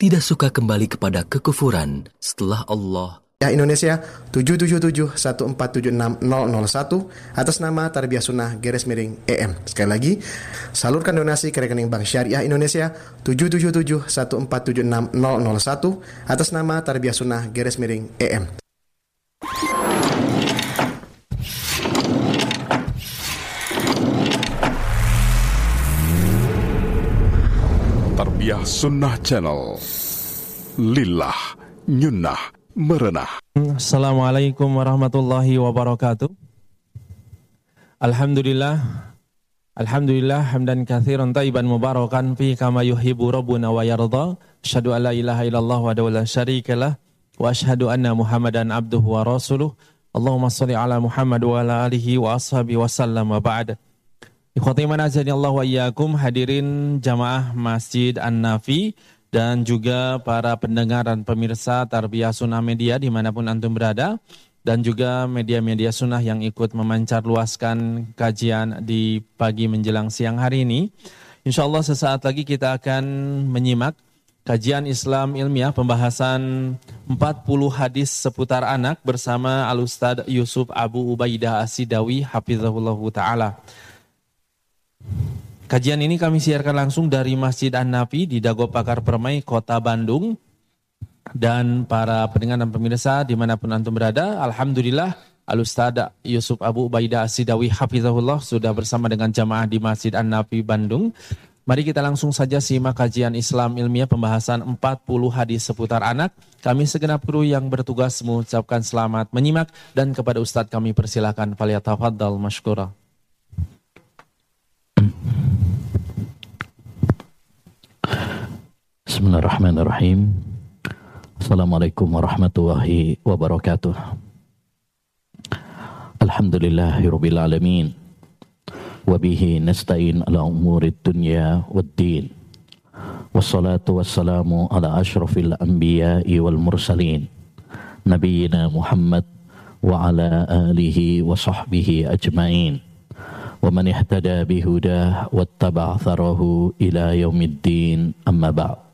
tidak suka kembali kepada kekufuran setelah Allah Ya Indonesia 77714760001 atas nama Tarbiyah Sunnah garis miring EM. Sekali lagi, salurkan donasi ke rekening Bank Syariah Indonesia 77714760001 atas nama Tarbiyah Sunnah garis miring EM. Tarbiyah Sunnah Channel. Lillah Nyunnah Merenah. Assalamualaikum warahmatullahi wabarakatuh. Alhamdulillah Alhamdulillah hamdan kathiran taiban mubarakan fi kama yuhibu rabbuna wa yarda. Asyhadu an la ilaha illallah wa la syarikalah wa asyhadu anna Muhammadan abduhu wa rasuluh. Allahumma salli ala Muhammad wa ala alihi wa ashabi wa sallam wa ba'da Ikhwati manazani Allah wa iyyakum hadirin jamaah Masjid An-Nafi dan juga para pendengar dan pemirsa Tarbiyah Sunnah Media di mana pun antum berada dan juga media-media sunnah yang ikut memancar luaskan kajian di pagi menjelang siang hari ini. Insya Allah sesaat lagi kita akan menyimak kajian Islam ilmiah pembahasan 40 hadis seputar anak bersama Al-Ustadz Yusuf Abu Ubaidah Asidawi Hafizahullah Ta'ala. Kajian ini kami siarkan langsung dari Masjid An-Nafi di Dago Pakar Permai, Kota Bandung. Dan para pendengar dan pemirsa di mana pun antum berada, Alhamdulillah Al-Ustaz Yusuf Abu Ubaidah Asidawi Hafizahullah sudah bersama dengan jamaah di Masjid An-Nafi Bandung. Mari kita langsung saja simak kajian Islam ilmiah pembahasan 40 hadis seputar anak. Kami segenap kru yang bertugas mengucapkan selamat menyimak dan kepada Ustadz kami persilakan. Faliyatafaddal masykurah. Bismillahirrahmanirrahim. Assalamualaikum warahmatullahi wabarakatuh. Alhamdulillahirabbil alamin. Wa bihi nasta'in ala umurid dunya waddin. Wassalatu wassalamu ala asyrafil anbiya'i wal mursalin. Nabiyyina Muhammad wa ala alihi wa sahbihi ajma'in. ومن اهتدى بهداه واتبع ثره إلى يوم الدين أما بعد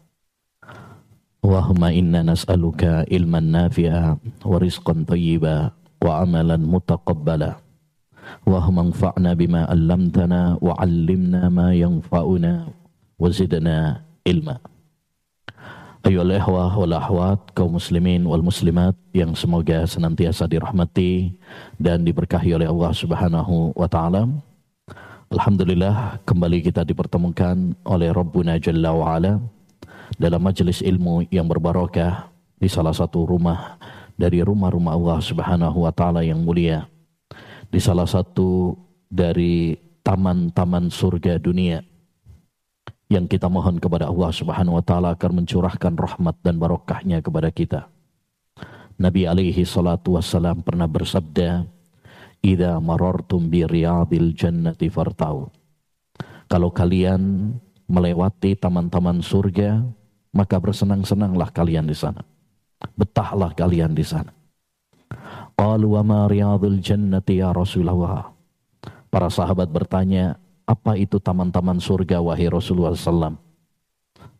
Allahumma inna nas'aluka ilman nafi'a wa rizqan tayyiba wa amalan mutaqabbala. Allahumma anfa'na bima 'allamtana wa 'allimna ma yanfa'una wa zidna ilma. Kaum muslimin wal muslimat yang semoga senantiasa dirahmati dan diberkahi oleh Allah Subhanahu wa taala. Alhamdulillah kembali kita dipertemukan oleh Rabbuna Jalla wa ala dalam majelis ilmu yang berbarokah di salah satu rumah dari rumah-rumah Allah Subhanahu wa taala yang mulia di salah satu dari taman-taman surga dunia yang kita mohon kepada Allah Subhanahu wa taala agar mencurahkan rahmat dan barokahnya kepada kita. Nabi alaihi salatu wassalam pernah bersabda, "Idza marartum bi riyadil jannati fartau." Kalau kalian melewati taman-taman surga, maka bersenang-senanglah kalian di sana. Betahlah kalian di sana. Qalu wa ma riyadul jannati ya Rasulullah. Para sahabat bertanya, apa itu taman-taman surga wahai Rasulullah SAW?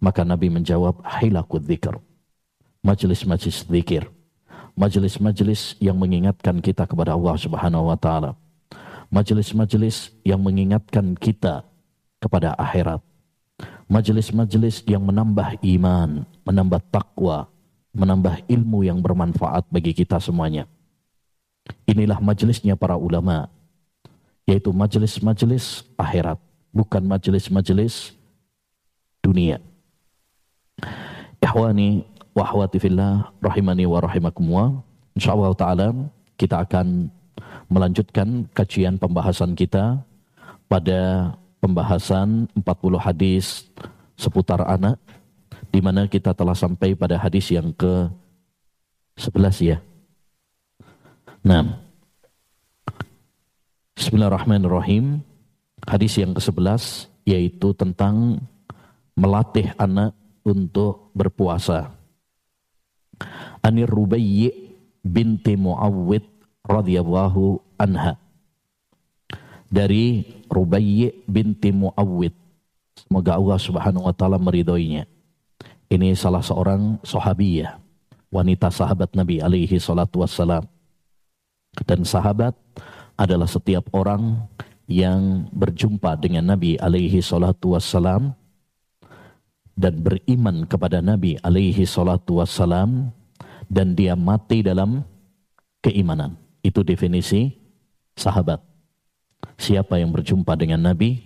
Maka Nabi menjawab, hilakut dzikr. Majelis-majelis zikir. Majelis-majelis yang mengingatkan kita kepada Allah Subhanahu wa taala. Majelis-majelis yang mengingatkan kita kepada akhirat majelis-majelis yang menambah iman, menambah takwa, menambah ilmu yang bermanfaat bagi kita semuanya. Inilah majelisnya para ulama, yaitu majelis-majelis akhirat, bukan majelis-majelis dunia. Ikhwani wa akhwati fillah rahimani wa rahimakumullah. Insyaallah taala kita akan melanjutkan kajian pembahasan kita pada pembahasan 40 hadis seputar anak di mana kita telah sampai pada hadis yang ke 11 ya. Nah, Bismillahirrahmanirrahim. Hadis yang ke-11 yaitu tentang melatih anak untuk berpuasa. Anir Rubayyi binti Muawwid radhiyallahu anha dari Rubayyi binti Muawwid. Semoga Allah Subhanahu wa taala meridhoinya. Ini salah seorang sahabiyah, wanita sahabat Nabi alaihi salatu wassalam. Dan sahabat adalah setiap orang yang berjumpa dengan Nabi alaihi salatu wassalam dan beriman kepada Nabi alaihi salatu wassalam dan dia mati dalam keimanan. Itu definisi sahabat. Siapa yang berjumpa dengan Nabi,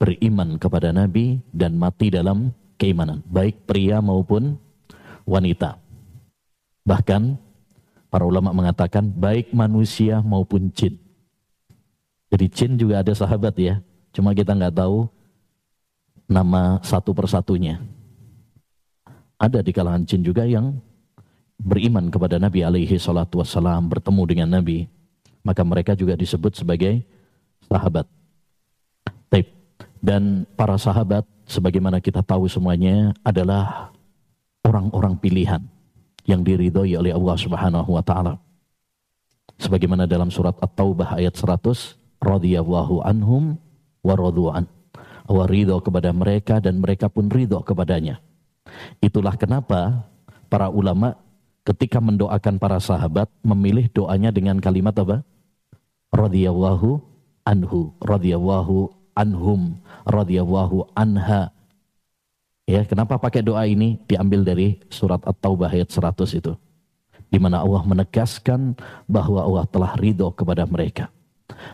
beriman kepada Nabi dan mati dalam keimanan, baik pria maupun wanita. Bahkan para ulama mengatakan baik manusia maupun jin. Jadi jin juga ada sahabat ya, cuma kita nggak tahu nama satu persatunya. Ada di kalangan jin juga yang beriman kepada Nabi alaihi salatu wassalam, bertemu dengan Nabi, maka mereka juga disebut sebagai sahabat. Dan para sahabat, sebagaimana kita tahu semuanya, adalah orang-orang pilihan yang diridhoi oleh Allah Subhanahu wa taala. Sebagaimana dalam surat At-Taubah ayat 100, radhiyallahu anhum wa radu'an. Allah ridho kepada mereka dan mereka pun ridho kepadanya. Itulah kenapa para ulama ketika mendoakan para sahabat memilih doanya dengan kalimat apa? radhiyallahu anhu, radhiyallahu anhum, radhiyallahu anha. Ya, kenapa pakai doa ini? Diambil dari surat At-Taubah ayat 100 itu. Di mana Allah menegaskan bahwa Allah telah ridho kepada mereka.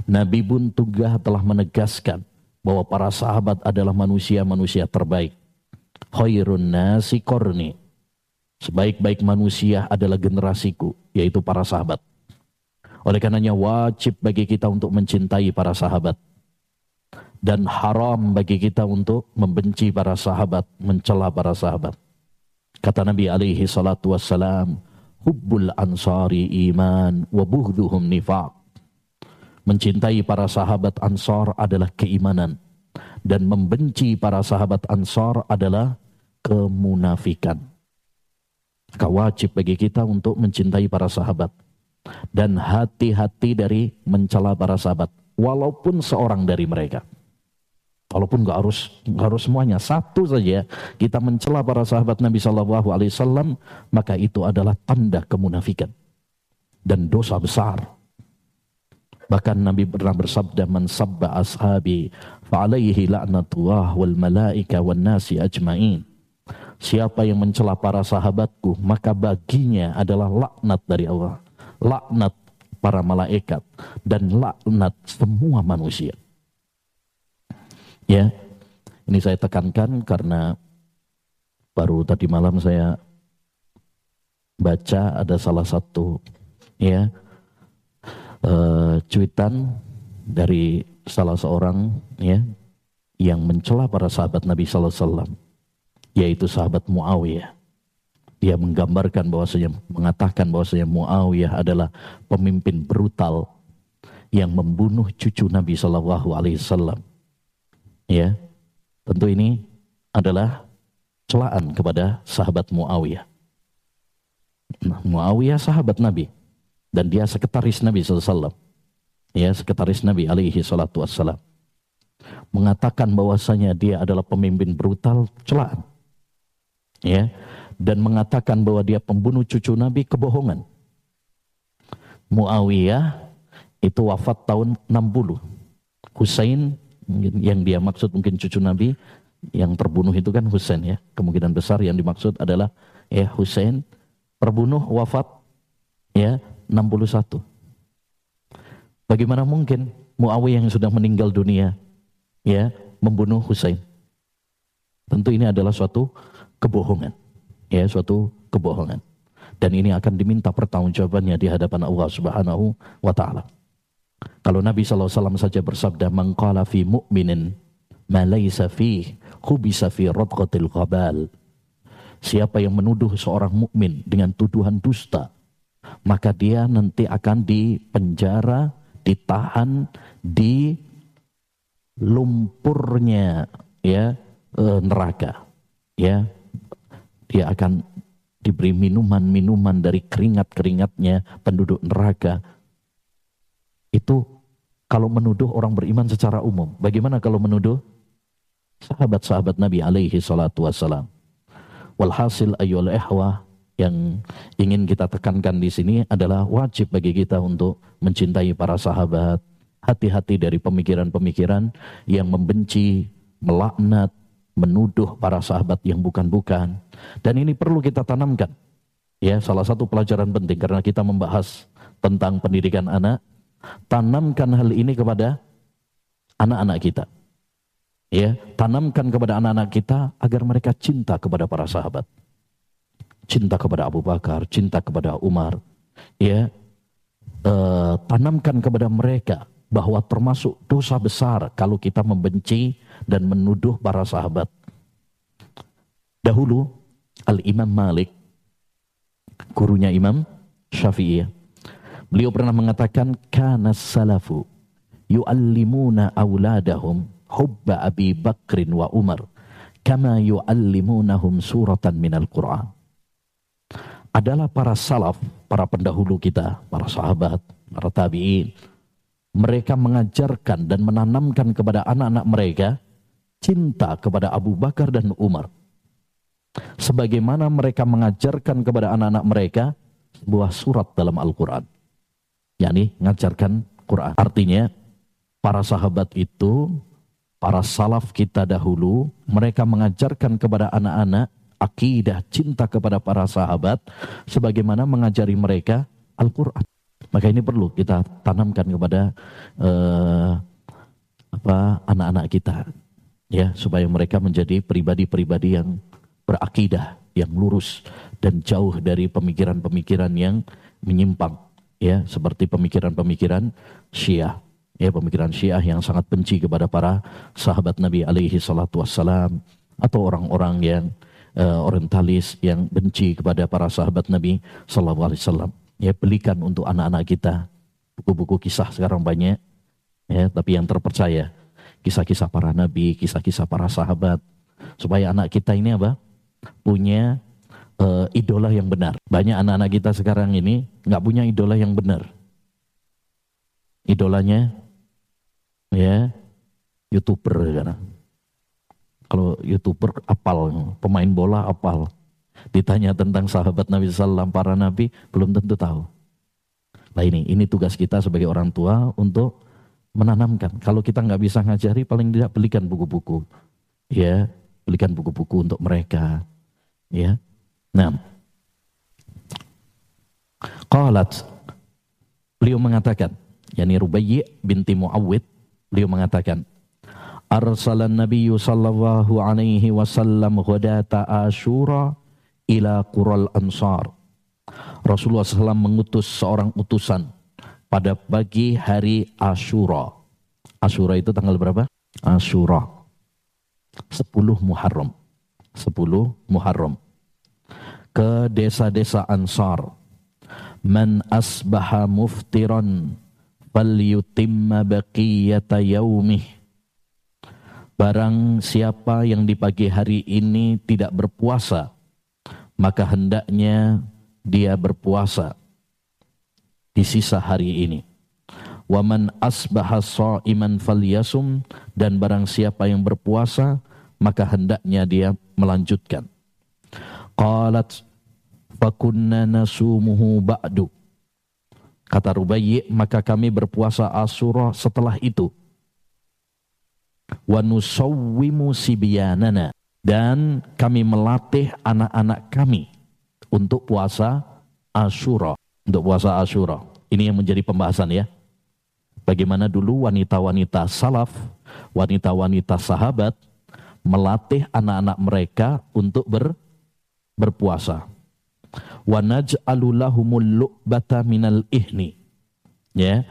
Nabi pun juga telah menegaskan bahwa para sahabat adalah manusia-manusia terbaik. Khairun nasi korni. Sebaik-baik manusia adalah generasiku, yaitu para sahabat. Oleh karenanya wajib bagi kita untuk mencintai para sahabat. Dan haram bagi kita untuk membenci para sahabat, mencela para sahabat. Kata Nabi alaihi salatu wassalam, Hubbul ansari iman, wa buhduhum nifaq. Mencintai para sahabat ansar adalah keimanan. Dan membenci para sahabat ansar adalah kemunafikan. Maka wajib bagi kita untuk mencintai para sahabat. Dan hati-hati dari mencela para sahabat. Walaupun seorang dari mereka. Walaupun nggak harus gak harus semuanya. Satu saja kita mencela para sahabat Nabi Shallallahu Alaihi Wasallam maka itu adalah tanda kemunafikan. Dan dosa besar. Bahkan Nabi pernah bersabda man sabba ashabi fa'alaihi la'natullah wal malaika wan nasi ajmain Siapa yang mencela para sahabatku, maka baginya adalah laknat dari Allah laknat para malaikat dan laknat semua manusia. Ya, ini saya tekankan karena baru tadi malam saya baca ada salah satu ya uh, cuitan dari salah seorang ya yang mencela para sahabat Nabi Sallallahu Alaihi Wasallam yaitu sahabat Muawiyah dia menggambarkan bahwasanya mengatakan bahwasanya Muawiyah adalah pemimpin brutal yang membunuh cucu Nabi Shallallahu Alaihi Wasallam. Ya, tentu ini adalah celaan kepada sahabat Muawiyah. Nah, Muawiyah sahabat Nabi dan dia sekretaris Nabi SAW. Ya, sekretaris Nabi alaihi wassalam. Mengatakan bahwasanya dia adalah pemimpin brutal celaan. Ya, dan mengatakan bahwa dia pembunuh cucu Nabi kebohongan. Muawiyah itu wafat tahun 60. Husain yang dia maksud mungkin cucu Nabi yang terbunuh itu kan Husain ya. Kemungkinan besar yang dimaksud adalah ya Husain terbunuh wafat ya 61. Bagaimana mungkin Muawiyah yang sudah meninggal dunia ya membunuh Husain? Tentu ini adalah suatu kebohongan ya suatu kebohongan dan ini akan diminta pertanggungjawabannya di hadapan Allah Subhanahu wa taala. Kalau Nabi SAW saja bersabda mengqala fi mu'minin ma laysa fi khubisa fi radqatil ghabal. Siapa yang menuduh seorang mukmin dengan tuduhan dusta, maka dia nanti akan dipenjara, ditahan di lumpurnya ya eh, neraka. Ya, dia akan diberi minuman-minuman dari keringat-keringatnya penduduk neraka. Itu kalau menuduh orang beriman secara umum. Bagaimana kalau menuduh sahabat-sahabat Nabi alaihi salatu wassalam. Walhasil ayyul ihwah yang ingin kita tekankan di sini adalah wajib bagi kita untuk mencintai para sahabat. Hati-hati dari pemikiran-pemikiran yang membenci, melaknat, menuduh para sahabat yang bukan-bukan. Dan ini perlu kita tanamkan. Ya, salah satu pelajaran penting karena kita membahas tentang pendidikan anak, tanamkan hal ini kepada anak-anak kita. Ya, tanamkan kepada anak-anak kita agar mereka cinta kepada para sahabat. Cinta kepada Abu Bakar, cinta kepada Umar. Ya, eh, tanamkan kepada mereka bahwa termasuk dosa besar kalau kita membenci dan menuduh para sahabat. Dahulu Al-Imam Malik, gurunya Imam Syafi'i, beliau pernah mengatakan, Kana salafu yu'allimuna awladahum hubba Abi Bakrin wa Umar kama yu'allimunahum suratan minal Qur'an. Adalah para salaf, para pendahulu kita, para sahabat, para tabi'in. Mereka mengajarkan dan menanamkan kepada anak-anak mereka cinta kepada Abu Bakar dan Umar. Sebagaimana mereka mengajarkan kepada anak-anak mereka sebuah surat dalam Al-Quran. yakni mengajarkan Quran. Artinya para sahabat itu para salaf kita dahulu, mereka mengajarkan kepada anak-anak akidah cinta kepada para sahabat sebagaimana mengajari mereka Al-Qur'an. Maka ini perlu kita tanamkan kepada uh, apa anak-anak kita ya supaya mereka menjadi pribadi-pribadi yang berakidah, yang lurus dan jauh dari pemikiran-pemikiran yang menyimpang ya seperti pemikiran-pemikiran Syiah ya pemikiran Syiah yang sangat benci kepada para sahabat Nabi alaihi salatu wassalam atau orang-orang yang uh, orientalis yang benci kepada para sahabat Nabi sallallahu alaihi wasallam. Ya belikan untuk anak-anak kita buku-buku kisah sekarang banyak ya tapi yang terpercaya kisah-kisah para nabi, kisah-kisah para sahabat supaya anak kita ini apa? punya uh, idola yang benar. Banyak anak-anak kita sekarang ini nggak punya idola yang benar. Idolanya ya youtuber karena kalau youtuber apal pemain bola apal ditanya tentang sahabat Nabi Sallam para nabi belum tentu tahu. Nah ini ini tugas kita sebagai orang tua untuk menanamkan. Kalau kita nggak bisa ngajari paling tidak belikan buku-buku. Ya belikan buku-buku untuk mereka. Ya. Nah. Qalat. Beliau mengatakan yakni Rubayyi binti Muawwid Beliau mengatakan, Arsalan Nabi sallallahu alaihi wasallam ghadata Ashura ila Qural Ansar. Rasulullah SAW mengutus seorang utusan pada pagi hari Ashura. Ashura itu tanggal berapa? Ashura. 10 Muharram. 10 Muharram. Ke desa-desa Ansar. Man asbaha muftiran falyutimma baqiyata yaumih Barang siapa yang di pagi hari ini tidak berpuasa, maka hendaknya dia berpuasa di sisa hari ini. Waman asbaha iman falyasum dan barang siapa yang berpuasa, maka hendaknya dia melanjutkan. Qalat fakunna nasumuhu ba'du. Kata Rubayyi, maka kami berpuasa Asyura setelah itu. Wa nusawwimu sibyanana. Dan kami melatih anak-anak kami untuk puasa Asyura. Untuk puasa Asyura. Ini yang menjadi pembahasan ya. Bagaimana dulu wanita-wanita salaf, wanita-wanita sahabat melatih anak-anak mereka untuk ber, berpuasa wa lu'bata minal ihni. Ya.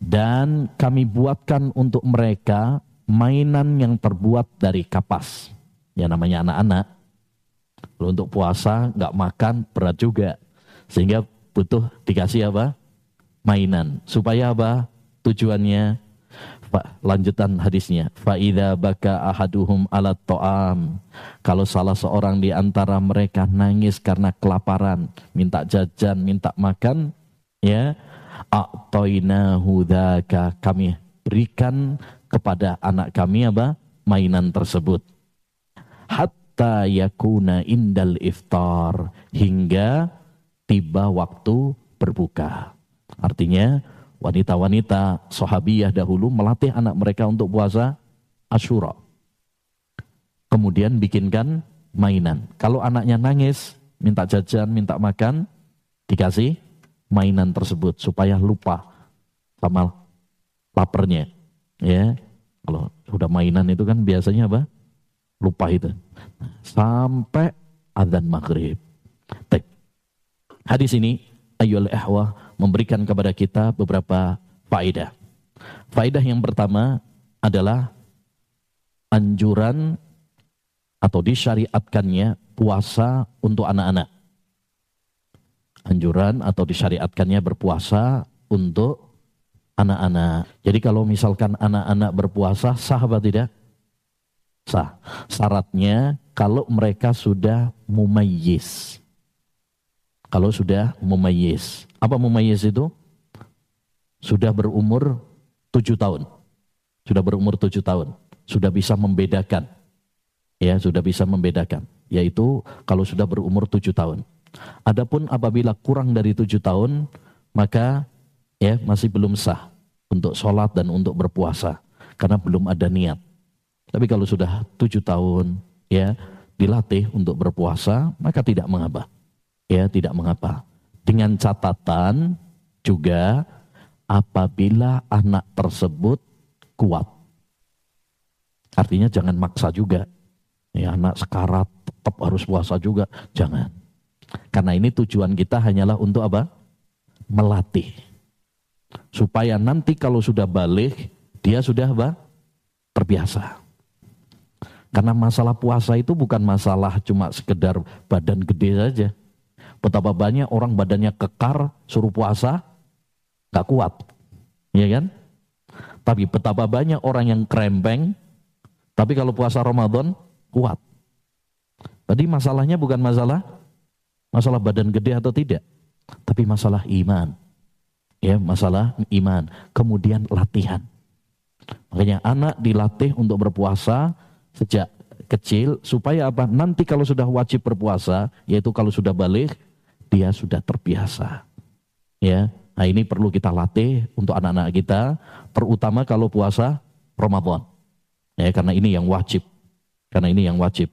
Dan kami buatkan untuk mereka mainan yang terbuat dari kapas. Ya namanya anak-anak. Kalau untuk puasa nggak makan berat juga. Sehingga butuh dikasih apa? Mainan. Supaya apa? Tujuannya lanjutan hadisnya faida baka ahaduhum ala to'am kalau salah seorang di antara mereka nangis karena kelaparan minta jajan minta makan ya a'tainahu dzaka kami berikan kepada anak kami apa mainan tersebut hatta yakuna indal iftar hingga tiba waktu berbuka. Artinya wanita-wanita sahabiyah dahulu melatih anak mereka untuk puasa Asyura. Kemudian bikinkan mainan. Kalau anaknya nangis, minta jajan, minta makan, dikasih mainan tersebut supaya lupa sama laparnya. Ya, kalau sudah mainan itu kan biasanya apa? Lupa itu. Sampai adzan maghrib. Baik. Hadis ini ayyul ihwah memberikan kepada kita beberapa faedah. Faedah yang pertama adalah anjuran atau disyariatkannya puasa untuk anak-anak. Anjuran atau disyariatkannya berpuasa untuk anak-anak. Jadi kalau misalkan anak-anak berpuasa sah tidak? Sah. Syaratnya kalau mereka sudah mumayyiz. Kalau sudah mumayyiz. Apa mumayyiz itu? Sudah berumur tujuh tahun. Sudah berumur tujuh tahun. Sudah bisa membedakan ya sudah bisa membedakan yaitu kalau sudah berumur tujuh tahun. Adapun apabila kurang dari tujuh tahun maka ya masih belum sah untuk sholat dan untuk berpuasa karena belum ada niat. Tapi kalau sudah tujuh tahun ya dilatih untuk berpuasa maka tidak mengapa ya tidak mengapa dengan catatan juga apabila anak tersebut kuat artinya jangan maksa juga Ya anak sekarat tetap harus puasa juga. Jangan. Karena ini tujuan kita hanyalah untuk apa? Melatih. Supaya nanti kalau sudah balik, dia sudah apa? Terbiasa. Karena masalah puasa itu bukan masalah cuma sekedar badan gede saja. Betapa banyak orang badannya kekar, suruh puasa, gak kuat. Ya kan? Tapi betapa banyak orang yang krempeng, tapi kalau puasa Ramadan, kuat. Tadi masalahnya bukan masalah masalah badan gede atau tidak, tapi masalah iman. Ya, masalah iman. Kemudian latihan. Makanya anak dilatih untuk berpuasa sejak kecil supaya apa? Nanti kalau sudah wajib berpuasa, yaitu kalau sudah balik, dia sudah terbiasa. Ya, nah ini perlu kita latih untuk anak-anak kita, terutama kalau puasa Ramadan. Ya, karena ini yang wajib. Karena ini yang wajib.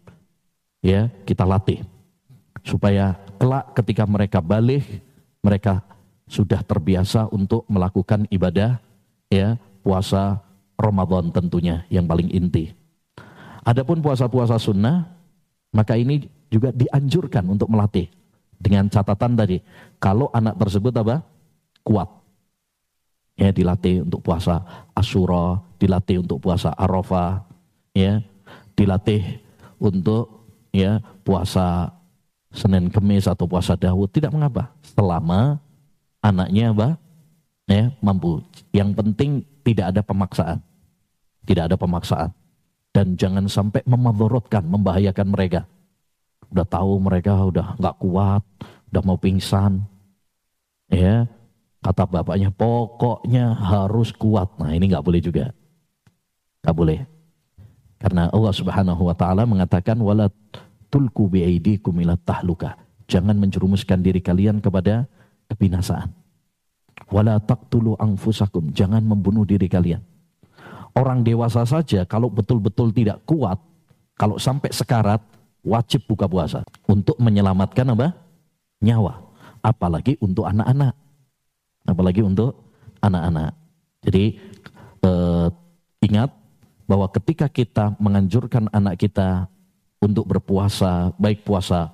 Ya, kita latih. Supaya kelak ketika mereka balik, mereka sudah terbiasa untuk melakukan ibadah ya, puasa Ramadan tentunya yang paling inti. Adapun puasa-puasa sunnah, maka ini juga dianjurkan untuk melatih. Dengan catatan tadi, kalau anak tersebut apa? kuat. Ya, dilatih untuk puasa Asyura, dilatih untuk puasa Arafah, ya, dilatih untuk ya puasa Senin Kemis atau puasa Dawud. Tidak mengapa. Selama anaknya apa? Ya mampu. Yang penting tidak ada pemaksaan. Tidak ada pemaksaan dan jangan sampai memadorotkan membahayakan mereka udah tahu mereka udah nggak kuat udah mau pingsan ya kata bapaknya pokoknya harus kuat nah ini nggak boleh juga nggak boleh karena Allah Subhanahu wa taala mengatakan wala tulku biaidikum ila tahluka. Jangan menjerumuskan diri kalian kepada kebinasaan. Wala taqtulu anfusakum. Jangan membunuh diri kalian. Orang dewasa saja kalau betul-betul tidak kuat, kalau sampai sekarat, wajib buka puasa untuk menyelamatkan apa? nyawa. Apalagi untuk anak-anak. Apalagi untuk anak-anak. Jadi eh, ingat bahwa ketika kita menganjurkan anak kita untuk berpuasa, baik puasa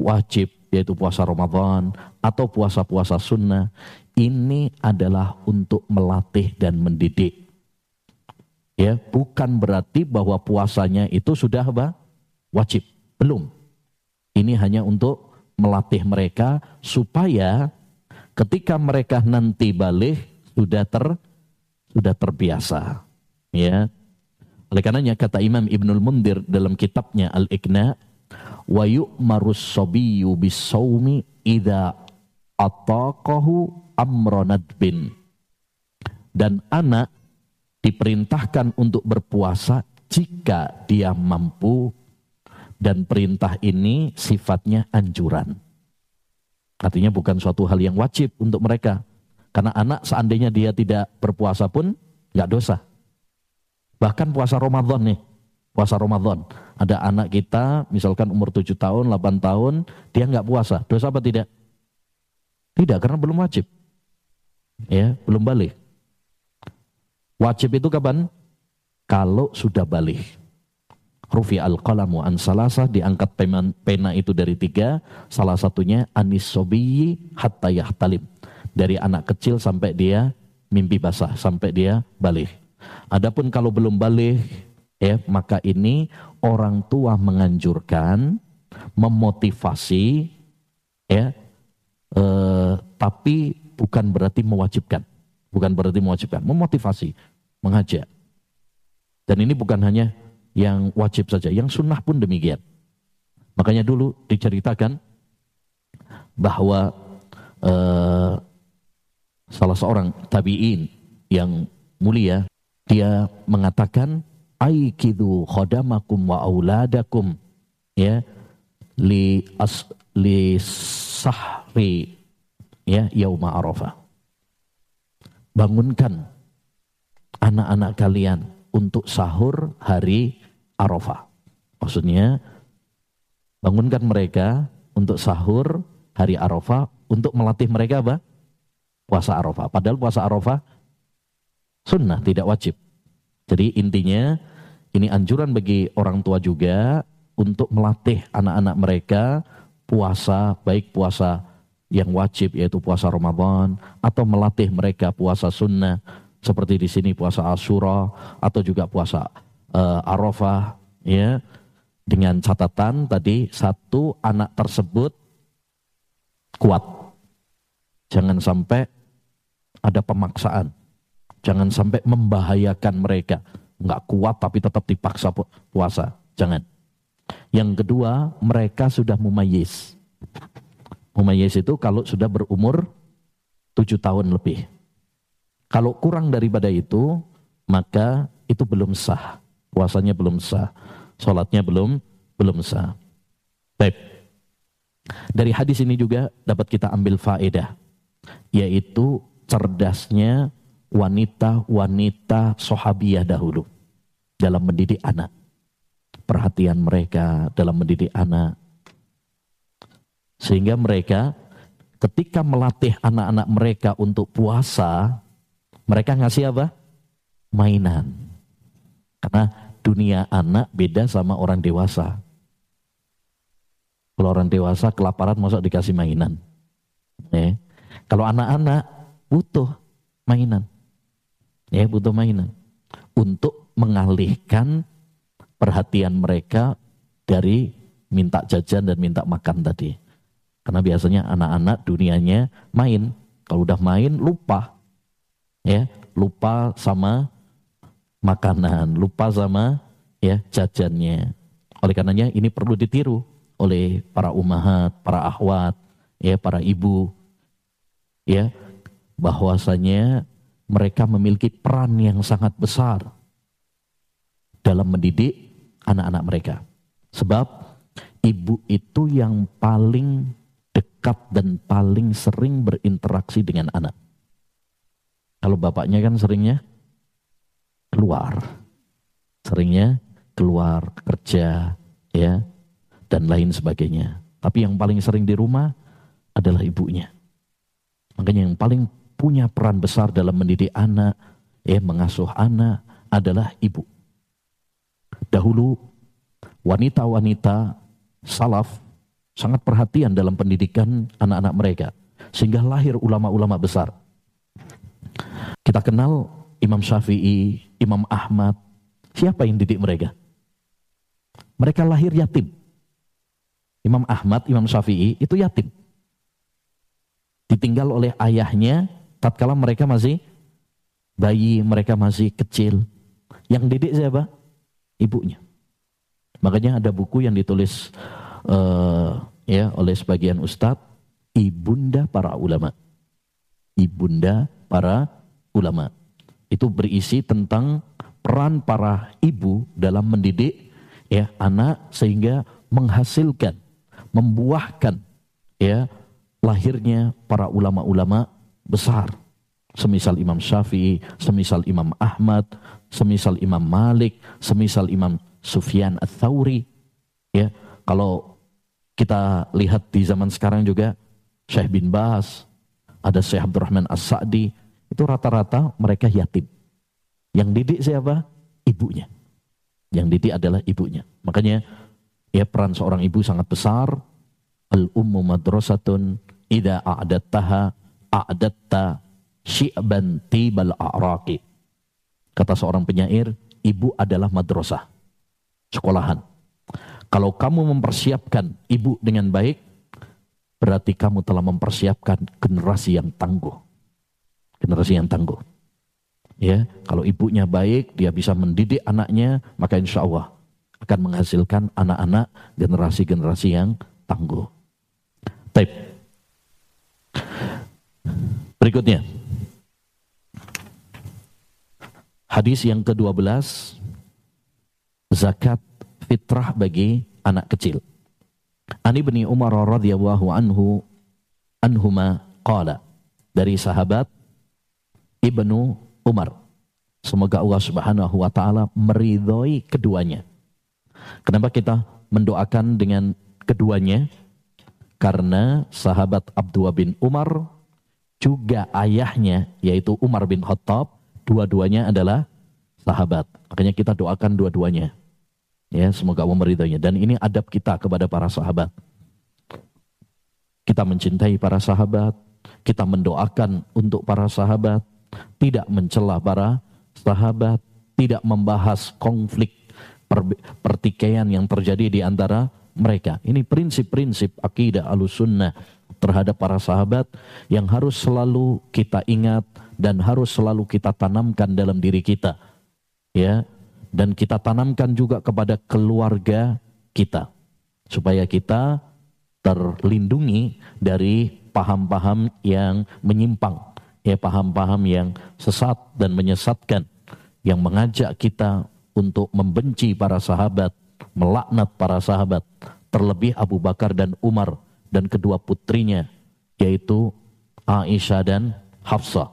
wajib yaitu puasa Ramadan atau puasa-puasa sunnah, ini adalah untuk melatih dan mendidik. Ya, bukan berarti bahwa puasanya itu sudah apa? wajib, belum. Ini hanya untuk melatih mereka supaya ketika mereka nanti balik sudah ter sudah terbiasa. Ya. Oleh karenanya kata Imam Ibnul Mundir dalam kitabnya Al-Iqna wa yu'marus sabiyyu bis-saumi idza ataqahu amronad bin. Dan anak diperintahkan untuk berpuasa jika dia mampu Dan perintah ini sifatnya anjuran. Artinya bukan suatu hal yang wajib untuk mereka. Karena anak seandainya dia tidak berpuasa pun nggak dosa. Bahkan puasa Ramadan nih, puasa Ramadan. Ada anak kita, misalkan umur 7 tahun, 8 tahun, dia nggak puasa. Dosa apa tidak? Tidak, karena belum wajib. Ya, belum balik. Wajib itu kapan? Kalau sudah balik. Rufi al-qalamu an salasah, diangkat pena itu dari tiga, salah satunya anis sobiyi hatta yahtalim. Dari anak kecil sampai dia mimpi basah, sampai dia balik. Adapun kalau belum balik, ya maka ini orang tua menganjurkan, memotivasi, ya, eh, tapi bukan berarti mewajibkan, bukan berarti mewajibkan, memotivasi, mengajak. Dan ini bukan hanya yang wajib saja, yang sunnah pun demikian. Makanya dulu diceritakan bahwa uh, salah seorang tabiin yang mulia dia mengatakan aikidu khodamakum wa auladakum ya li as li sahri ya yauma arafah bangunkan anak-anak kalian untuk sahur hari Arafah. Maksudnya bangunkan mereka untuk sahur hari Arafah untuk melatih mereka apa? Puasa Arafah. Padahal puasa Arafah sunnah, tidak wajib. Jadi intinya ini anjuran bagi orang tua juga untuk melatih anak-anak mereka puasa, baik puasa yang wajib yaitu puasa Ramadan atau melatih mereka puasa sunnah seperti di sini puasa Asyura atau juga puasa uh, Arafah ya dengan catatan tadi satu anak tersebut kuat. Jangan sampai ada pemaksaan. Jangan sampai membahayakan mereka. Nggak kuat tapi tetap dipaksa puasa. Jangan. Yang kedua mereka sudah mumayyiz. Mumayyiz itu kalau sudah berumur tujuh tahun lebih kalau kurang daripada itu, maka itu belum sah. Puasanya belum sah. Sholatnya belum belum sah. Baik. Dari hadis ini juga dapat kita ambil faedah. Yaitu cerdasnya wanita-wanita sahabiyah dahulu. Dalam mendidik anak. Perhatian mereka dalam mendidik anak. Sehingga mereka ketika melatih anak-anak mereka untuk puasa, mereka ngasih apa? Mainan. Karena dunia anak beda sama orang dewasa. Kalau orang dewasa kelaparan masuk dikasih mainan. Ya. Kalau anak-anak butuh mainan. Ya, butuh mainan. Untuk mengalihkan perhatian mereka dari minta jajan dan minta makan tadi. Karena biasanya anak-anak dunianya main. Kalau udah main lupa ya lupa sama makanan, lupa sama ya jajannya. Oleh karenanya ini perlu ditiru oleh para umahat, para ahwat, ya para ibu, ya bahwasanya mereka memiliki peran yang sangat besar dalam mendidik anak-anak mereka. Sebab ibu itu yang paling dekat dan paling sering berinteraksi dengan anak. Kalau bapaknya kan seringnya keluar. Seringnya keluar kerja ya dan lain sebagainya. Tapi yang paling sering di rumah adalah ibunya. Makanya yang paling punya peran besar dalam mendidik anak, ya mengasuh anak adalah ibu. Dahulu wanita-wanita salaf sangat perhatian dalam pendidikan anak-anak mereka. Sehingga lahir ulama-ulama besar. Kita kenal Imam Syafi'i, Imam Ahmad. Siapa yang didik mereka? Mereka lahir yatim. Imam Ahmad, Imam Syafi'i itu yatim. Ditinggal oleh ayahnya tatkala mereka masih bayi, mereka masih kecil. Yang didik siapa? Ibunya. Makanya ada buku yang ditulis uh, ya oleh sebagian ustadz, ibunda para ulama. Ibunda para ulama. Itu berisi tentang peran para ibu dalam mendidik ya anak sehingga menghasilkan, membuahkan ya lahirnya para ulama-ulama besar. Semisal Imam Syafi'i, semisal Imam Ahmad, semisal Imam Malik, semisal Imam Sufyan Ats-Tsauri. Ya, kalau kita lihat di zaman sekarang juga Syekh bin Bas, ada Syekh Abdurrahman As-Sa'di, itu rata-rata mereka yatim. Yang didik siapa? Ibunya. Yang didik adalah ibunya. Makanya ya peran seorang ibu sangat besar. Al-ummu madrasatun idza a'dattaha a'datta syi'ban tibal a'raqi. Kata seorang penyair, ibu adalah madrasah. Sekolahan. Kalau kamu mempersiapkan ibu dengan baik, berarti kamu telah mempersiapkan generasi yang tangguh. Generasi yang tangguh. Ya, kalau ibunya baik, dia bisa mendidik anaknya, maka insya Allah akan menghasilkan anak-anak generasi-generasi yang tangguh. Tape. Berikutnya. Hadis yang ke-12 zakat fitrah bagi anak kecil. Ani bin Umar radhiyallahu anhu anhuma qala dari sahabat Ibnu Umar. Semoga Allah Subhanahu wa taala meridhoi keduanya. Kenapa kita mendoakan dengan keduanya? Karena sahabat Abdullah bin Umar juga ayahnya yaitu Umar bin Khattab, dua-duanya adalah sahabat. Makanya kita doakan dua-duanya. Ya, semoga Allah meridhoinya. Dan ini adab kita kepada para sahabat. Kita mencintai para sahabat, kita mendoakan untuk para sahabat, tidak mencela para sahabat, tidak membahas konflik pertikaian yang terjadi di antara mereka. Ini prinsip-prinsip akidah alusunnah terhadap para sahabat yang harus selalu kita ingat dan harus selalu kita tanamkan dalam diri kita. Ya, dan kita tanamkan juga kepada keluarga kita supaya kita terlindungi dari paham-paham yang menyimpang, ya paham-paham yang sesat dan menyesatkan yang mengajak kita untuk membenci para sahabat melaknat para sahabat, terlebih Abu Bakar dan Umar dan kedua putrinya, yaitu Aisyah dan Hafsah.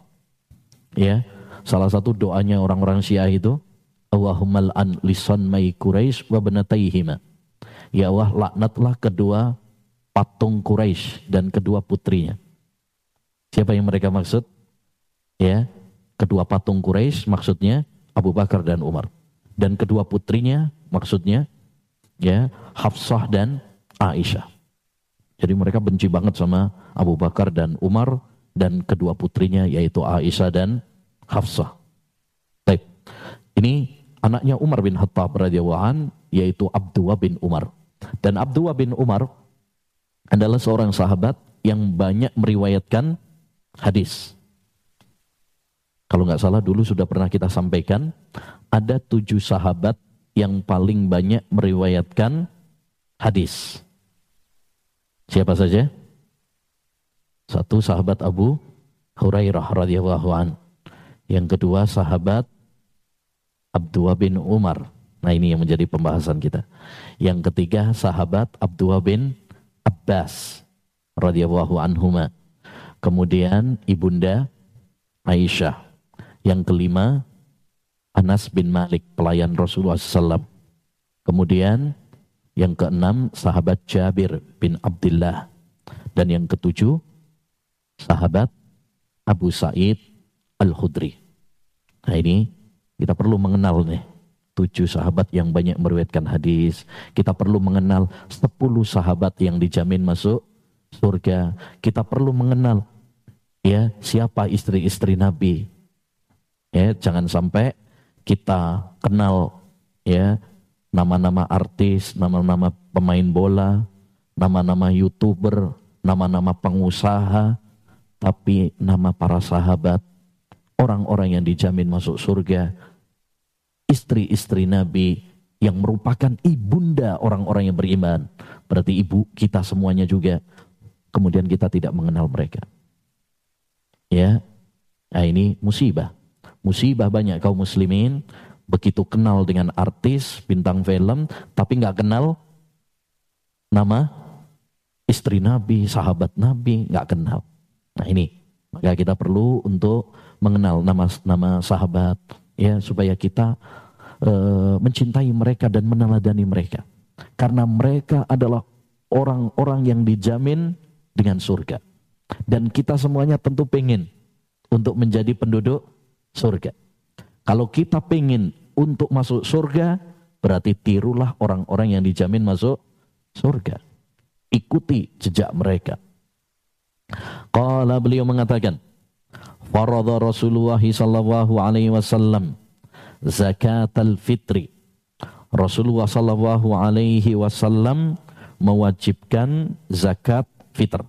Ya, salah satu doanya orang-orang Syiah itu, Allahumma an lisan mai Quraisy wa banatayhima. Ya Allah, laknatlah kedua patung Quraisy dan kedua putrinya. Siapa yang mereka maksud? Ya, kedua patung Quraisy maksudnya Abu Bakar dan Umar. Dan kedua putrinya maksudnya ya Hafsah dan Aisyah. Jadi mereka benci banget sama Abu Bakar dan Umar dan kedua putrinya yaitu Aisyah dan Hafsah. Baik. Ini anaknya Umar bin Khattab radhiyallahu an yaitu Abdullah bin Umar. Dan Abdullah bin Umar adalah seorang sahabat yang banyak meriwayatkan hadis. Kalau nggak salah dulu sudah pernah kita sampaikan, ada tujuh sahabat yang paling banyak meriwayatkan hadis. Siapa saja? Satu sahabat Abu Hurairah radhiyallahu an. Yang kedua sahabat Abdullah bin Umar. Nah ini yang menjadi pembahasan kita. Yang ketiga sahabat Abdullah bin Abbas radhiyallahu anhuma. Kemudian ibunda Aisyah. Yang kelima Anas bin Malik, pelayan Rasulullah SAW. Kemudian yang keenam, sahabat Jabir bin Abdullah. Dan yang ketujuh, sahabat Abu Sa'id Al-Khudri. Nah ini kita perlu mengenal nih tujuh sahabat yang banyak meriwayatkan hadis. Kita perlu mengenal sepuluh sahabat yang dijamin masuk surga. Kita perlu mengenal ya siapa istri-istri Nabi. Ya, jangan sampai kita kenal ya nama-nama artis, nama-nama pemain bola, nama-nama youtuber, nama-nama pengusaha, tapi nama para sahabat, orang-orang yang dijamin masuk surga, istri-istri Nabi yang merupakan ibunda orang-orang yang beriman. Berarti ibu kita semuanya juga. Kemudian kita tidak mengenal mereka. Ya, nah ini musibah musibah banyak kaum muslimin begitu kenal dengan artis bintang film tapi nggak kenal nama istri Nabi, sahabat Nabi, nggak kenal. Nah ini, maka kita perlu untuk mengenal nama nama sahabat, ya supaya kita uh, mencintai mereka dan meneladani mereka. Karena mereka adalah orang-orang yang dijamin dengan surga. Dan kita semuanya tentu pengen untuk menjadi penduduk surga. Kalau kita pengen untuk masuk surga, berarti tirulah orang-orang yang dijamin masuk surga. Ikuti jejak mereka. Qala beliau mengatakan, Faradha Rasulullah sallallahu alaihi wasallam zakat al-fitri. Rasulullah sallallahu alaihi wasallam mewajibkan zakat fitr.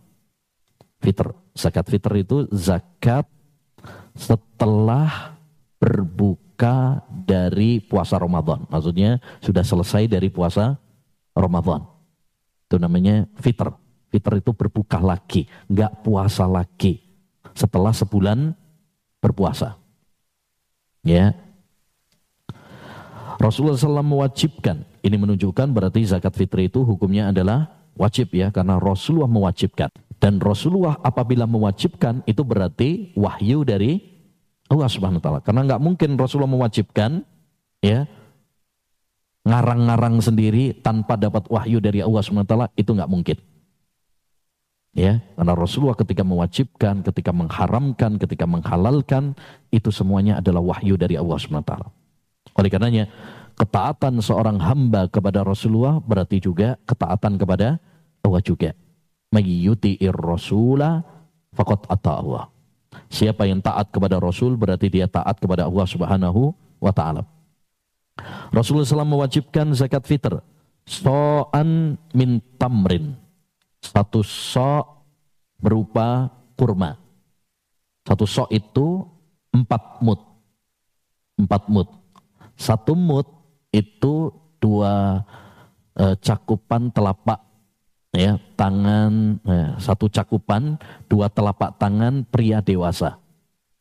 Fitr, zakat fitr itu zakat setelah berbuka dari puasa Ramadan. Maksudnya sudah selesai dari puasa Ramadan. Itu namanya fitr. Fitr itu berbuka lagi, nggak puasa lagi setelah sebulan berpuasa. Ya. Rasulullah SAW mewajibkan. Ini menunjukkan berarti zakat fitri itu hukumnya adalah wajib ya karena Rasulullah mewajibkan. Dan Rasulullah apabila mewajibkan itu berarti wahyu dari Allah Subhanahu wa taala. Karena nggak mungkin Rasulullah mewajibkan ya ngarang-ngarang sendiri tanpa dapat wahyu dari Allah Subhanahu wa taala itu nggak mungkin. Ya, karena Rasulullah ketika mewajibkan, ketika mengharamkan, ketika menghalalkan, itu semuanya adalah wahyu dari Allah Subhanahu wa taala. Oleh karenanya, ketaatan seorang hamba kepada Rasulullah berarti juga ketaatan kepada Allah juga. Mayyuti'ir rasula faqad ata Allah. Siapa yang taat kepada Rasul berarti dia taat kepada Allah Subhanahu wa taala. Rasulullah SAW mewajibkan zakat fitr. So'an min tamrin. Satu so' berupa kurma. Satu so' itu empat mut. Empat mut. Satu mut itu dua e, cakupan telapak ya tangan ya, satu cakupan dua telapak tangan pria dewasa.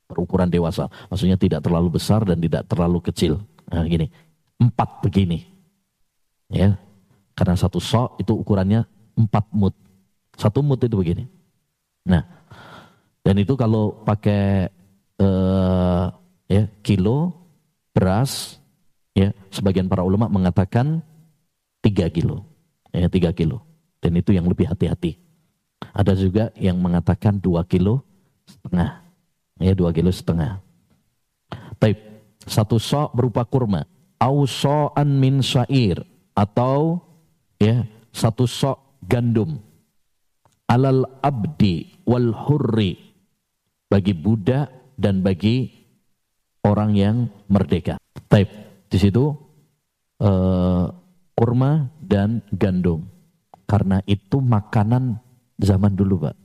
Berukuran dewasa. Maksudnya tidak terlalu besar dan tidak terlalu kecil. Nah, gini. Empat begini. Ya karena satu sok itu ukurannya empat mut. Satu mut itu begini. Nah dan itu kalau pakai uh, ya kilo beras ya sebagian para ulama mengatakan tiga kilo. Ya tiga kilo dan itu yang lebih hati-hati. Ada juga yang mengatakan dua kilo setengah. Ya dua kilo setengah. Taib. Satu sok berupa kurma. Au so'an min syair. Atau ya satu sok gandum. Alal abdi wal hurri. Bagi budak dan bagi orang yang merdeka. Taib. Di situ uh, kurma dan gandum. Karena itu makanan zaman dulu, Pak.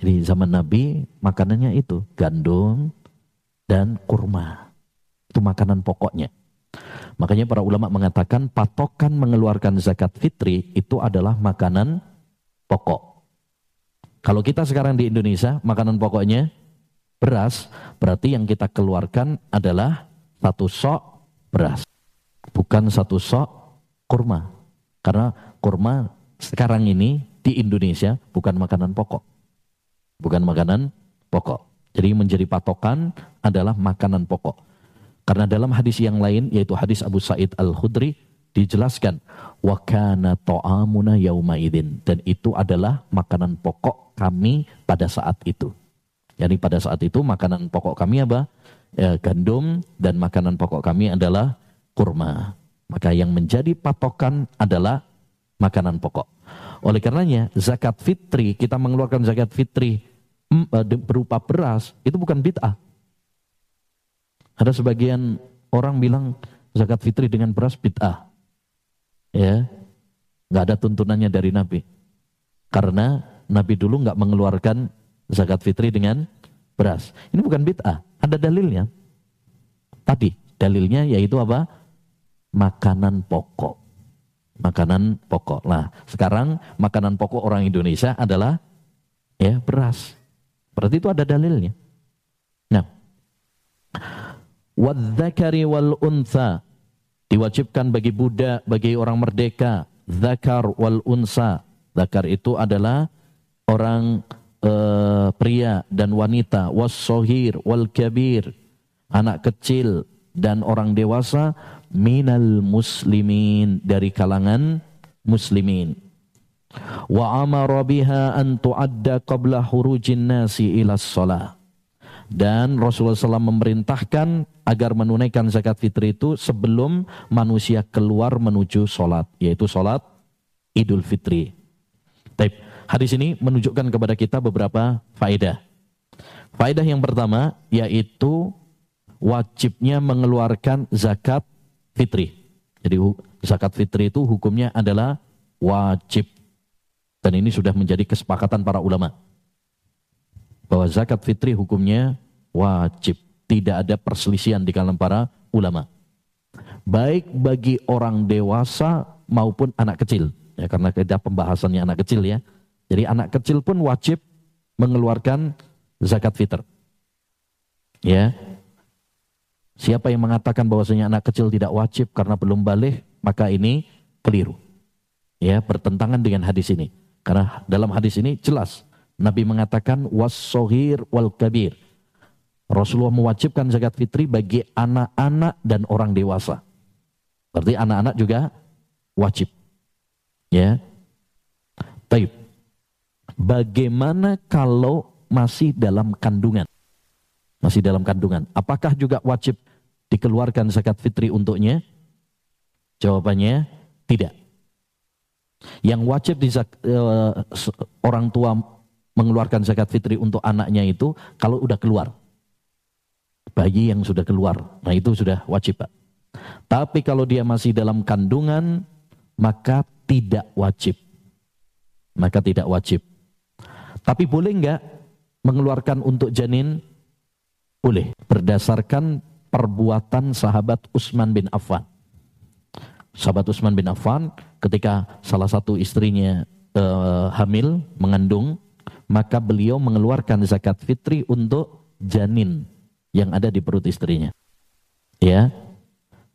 Jadi zaman Nabi makanannya itu gandum dan kurma. Itu makanan pokoknya. Makanya para ulama mengatakan patokan mengeluarkan zakat fitri itu adalah makanan pokok. Kalau kita sekarang di Indonesia makanan pokoknya beras, berarti yang kita keluarkan adalah satu sok beras. Bukan satu sok kurma. Karena kurma sekarang ini di Indonesia bukan makanan pokok. Bukan makanan pokok. Jadi menjadi patokan adalah makanan pokok. Karena dalam hadis yang lain yaitu hadis Abu Sa'id Al-Khudri dijelaskan wa kana ta'amuna yauma idin dan itu adalah makanan pokok kami pada saat itu. Jadi pada saat itu makanan pokok kami apa? Ya, gandum dan makanan pokok kami adalah kurma. Maka yang menjadi patokan adalah makanan pokok. Oleh karenanya zakat fitri, kita mengeluarkan zakat fitri mm, eh, berupa beras, itu bukan bid'ah. Ada sebagian orang bilang zakat fitri dengan beras bid'ah. Ya, nggak ada tuntunannya dari Nabi. Karena Nabi dulu nggak mengeluarkan zakat fitri dengan beras. Ini bukan bid'ah, ada dalilnya. Tadi dalilnya yaitu apa? Makanan pokok makanan pokok. Nah, sekarang makanan pokok orang Indonesia adalah ya beras. Berarti itu ada dalilnya. Nah, wadzakari wal untha diwajibkan bagi budak, bagi orang merdeka, zakar wal unsa. Zakar itu adalah orang uh, pria dan wanita, was sohir wal kabir, anak kecil dan orang dewasa minal muslimin dari kalangan muslimin. Wa amara biha an tu'adda qabla hurujin nasi ila shalah. Dan Rasulullah SAW memerintahkan agar menunaikan zakat fitri itu sebelum manusia keluar menuju sholat. Yaitu sholat idul fitri. Taib. Hadis ini menunjukkan kepada kita beberapa faedah. Faedah yang pertama yaitu wajibnya mengeluarkan zakat fitri. Jadi zakat fitri itu hukumnya adalah wajib. Dan ini sudah menjadi kesepakatan para ulama bahwa zakat fitri hukumnya wajib. Tidak ada perselisihan di kalangan para ulama. Baik bagi orang dewasa maupun anak kecil. Ya, karena kita pembahasannya anak kecil ya. Jadi anak kecil pun wajib mengeluarkan zakat fitr. Ya. Siapa yang mengatakan bahwasanya anak kecil tidak wajib karena belum balik, maka ini keliru. Ya, bertentangan dengan hadis ini. Karena dalam hadis ini jelas Nabi mengatakan was-sohir wal kabir. Rasulullah mewajibkan zakat fitri bagi anak-anak dan orang dewasa. Berarti anak-anak juga wajib. Ya. Taib. Bagaimana kalau masih dalam kandungan? Masih dalam kandungan. Apakah juga wajib dikeluarkan zakat fitri untuknya? Jawabannya tidak. Yang wajib di uh, orang tua mengeluarkan zakat fitri untuk anaknya itu kalau udah keluar. Bayi yang sudah keluar, nah itu sudah wajib Pak. Tapi kalau dia masih dalam kandungan, maka tidak wajib. Maka tidak wajib. Tapi boleh enggak mengeluarkan untuk janin? Boleh. Berdasarkan perbuatan sahabat Utsman bin Affan. Sahabat Utsman bin Affan ketika salah satu istrinya uh, hamil, mengandung, maka beliau mengeluarkan zakat fitri untuk janin yang ada di perut istrinya. Ya.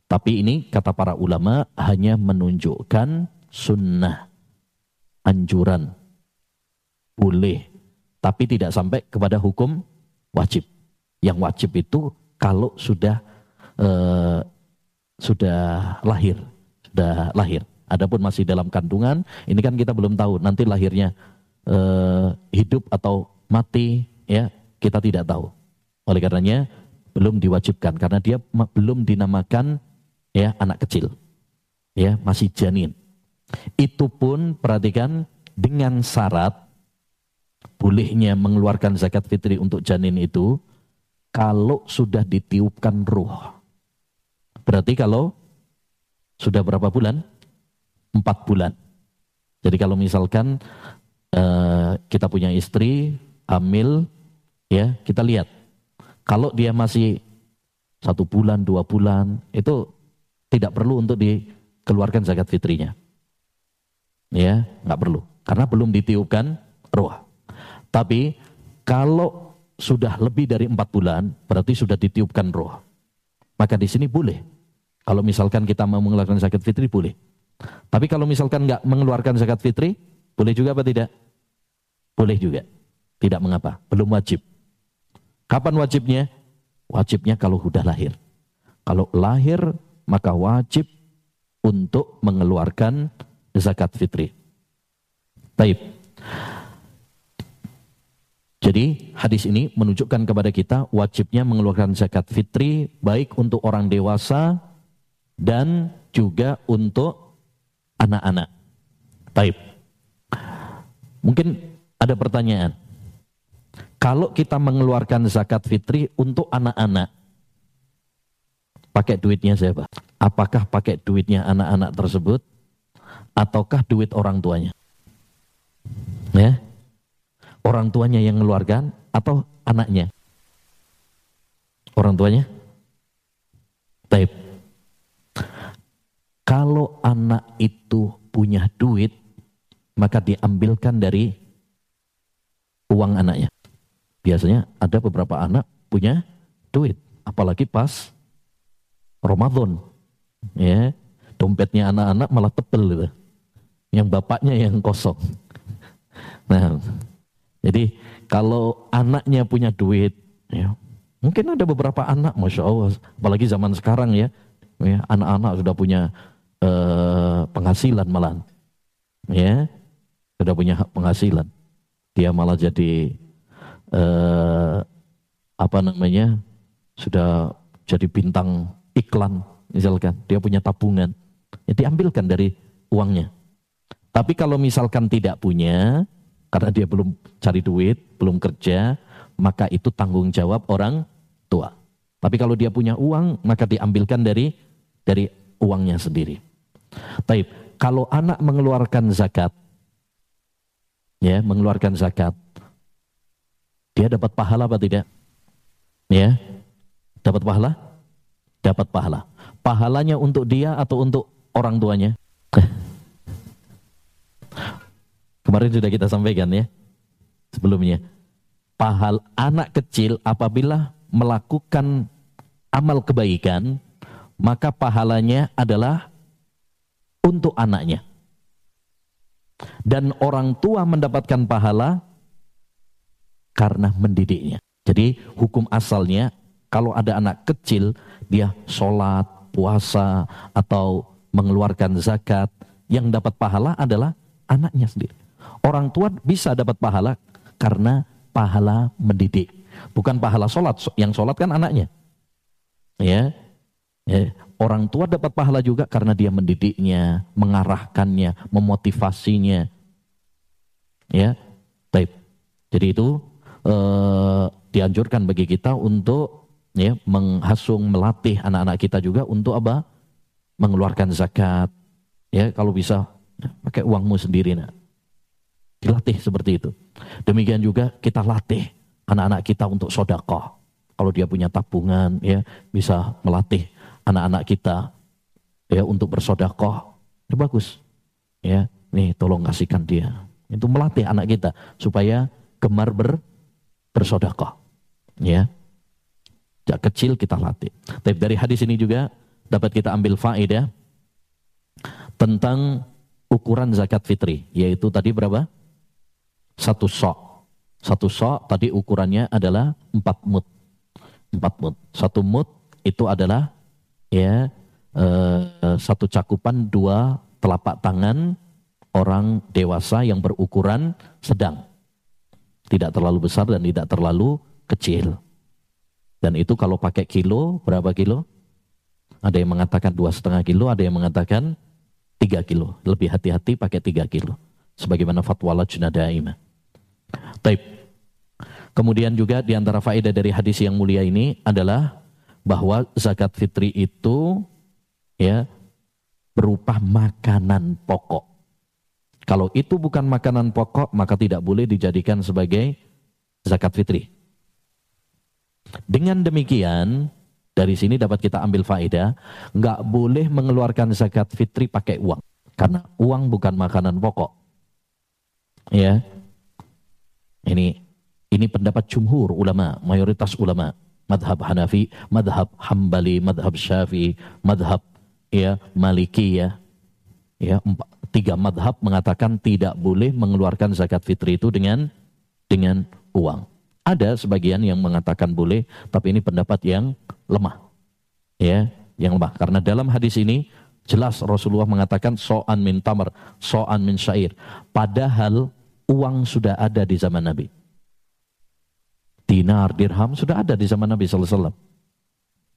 Tapi ini kata para ulama hanya menunjukkan sunnah anjuran boleh tapi tidak sampai kepada hukum wajib. Yang wajib itu kalau sudah uh, sudah lahir, sudah lahir. Adapun masih dalam kandungan, ini kan kita belum tahu nanti lahirnya uh, hidup atau mati ya kita tidak tahu. Oleh karenanya belum diwajibkan karena dia belum dinamakan ya anak kecil. Ya, masih janin. Itu pun perhatikan dengan syarat bolehnya mengeluarkan zakat fitri untuk janin itu kalau sudah ditiupkan ruh. Berarti kalau sudah berapa bulan? Empat bulan. Jadi kalau misalkan uh, kita punya istri hamil, ya kita lihat. Kalau dia masih satu bulan, dua bulan, itu tidak perlu untuk dikeluarkan zakat fitrinya. Ya, nggak perlu. Karena belum ditiupkan roh. Tapi kalau sudah lebih dari empat bulan, berarti sudah ditiupkan roh. Maka di sini boleh. Kalau misalkan kita mau mengeluarkan zakat fitri, boleh. Tapi kalau misalkan nggak mengeluarkan zakat fitri, boleh juga apa tidak? Boleh juga. Tidak mengapa. Belum wajib. Kapan wajibnya? Wajibnya kalau sudah lahir. Kalau lahir, maka wajib untuk mengeluarkan zakat fitri. Taib. Jadi hadis ini menunjukkan kepada kita wajibnya mengeluarkan zakat fitri baik untuk orang dewasa dan juga untuk anak-anak. Taib. Mungkin ada pertanyaan. Kalau kita mengeluarkan zakat fitri untuk anak-anak, pakai duitnya siapa? Apakah pakai duitnya anak-anak tersebut ataukah duit orang tuanya? Ya. Orang tuanya yang mengeluarkan atau anaknya? Orang tuanya? Taib. Kalau anak itu punya duit, maka diambilkan dari uang anaknya. Biasanya ada beberapa anak punya duit, apalagi pas Ramadan. Ya, dompetnya anak-anak malah tebel gitu. yang bapaknya yang kosong. Nah, jadi kalau anaknya punya duit, ya, mungkin ada beberapa anak, masya Allah, apalagi zaman sekarang ya, ya anak-anak sudah punya uh, penghasilan malah, ya, sudah punya penghasilan, dia malah jadi uh, apa namanya, sudah jadi bintang iklan, misalkan. Dia punya tabungan, ya diambilkan dari uangnya. Tapi kalau misalkan tidak punya, karena dia belum cari duit, belum kerja, maka itu tanggung jawab orang tua. Tapi kalau dia punya uang, maka diambilkan dari dari uangnya sendiri. Taib, kalau anak mengeluarkan zakat, ya mengeluarkan zakat, dia dapat pahala apa tidak? Ya, dapat pahala? Dapat pahala. Pahalanya untuk dia atau untuk orang tuanya? Kemarin sudah kita sampaikan ya sebelumnya. Pahal anak kecil apabila melakukan amal kebaikan, maka pahalanya adalah untuk anaknya. Dan orang tua mendapatkan pahala karena mendidiknya. Jadi hukum asalnya kalau ada anak kecil dia sholat, puasa atau mengeluarkan zakat yang dapat pahala adalah anaknya sendiri. Orang tua bisa dapat pahala karena pahala mendidik. Bukan pahala sholat, yang sholat kan anaknya. Ya, ya. Orang tua dapat pahala juga karena dia mendidiknya, mengarahkannya, memotivasinya. Ya, baik. Jadi itu eh, dianjurkan bagi kita untuk ya menghasung, melatih anak-anak kita juga untuk apa? Mengeluarkan zakat. Ya, kalau bisa pakai uangmu sendiri nak. Dilatih seperti itu. Demikian juga kita latih anak-anak kita untuk sodakoh. Kalau dia punya tabungan, ya bisa melatih anak-anak kita ya untuk bersodakoh. Itu bagus. Ya, nih tolong kasihkan dia. Itu melatih anak kita supaya gemar ber bersodakoh. Ya. Sejak kecil kita latih. Tapi dari hadis ini juga dapat kita ambil faedah tentang ukuran zakat fitri, yaitu tadi berapa? Satu sok. Satu sok tadi ukurannya adalah empat mut. Empat mut. Satu mut itu adalah ya eh, satu cakupan dua telapak tangan orang dewasa yang berukuran sedang. Tidak terlalu besar dan tidak terlalu kecil. Dan itu kalau pakai kilo, berapa kilo? Ada yang mengatakan dua setengah kilo, ada yang mengatakan tiga kilo. Lebih hati-hati pakai tiga kilo. Sebagaimana fatwa lajna daimah. Taib. Kemudian juga di antara faedah dari hadis yang mulia ini adalah bahwa zakat fitri itu ya berupa makanan pokok. Kalau itu bukan makanan pokok, maka tidak boleh dijadikan sebagai zakat fitri. Dengan demikian, dari sini dapat kita ambil faedah, nggak boleh mengeluarkan zakat fitri pakai uang, karena uang bukan makanan pokok. Ya, ini ini pendapat jumhur ulama, mayoritas ulama, madhab Hanafi, madhab Hambali, madhab Syafi'i, madhab ya Maliki ya, ya empat, tiga madhab mengatakan tidak boleh mengeluarkan zakat fitri itu dengan dengan uang. Ada sebagian yang mengatakan boleh, tapi ini pendapat yang lemah, ya, yang lemah. Karena dalam hadis ini jelas Rasulullah mengatakan so'an min tamar, so'an min syair. Padahal uang sudah ada di zaman Nabi. Dinar, dirham sudah ada di zaman Nabi SAW.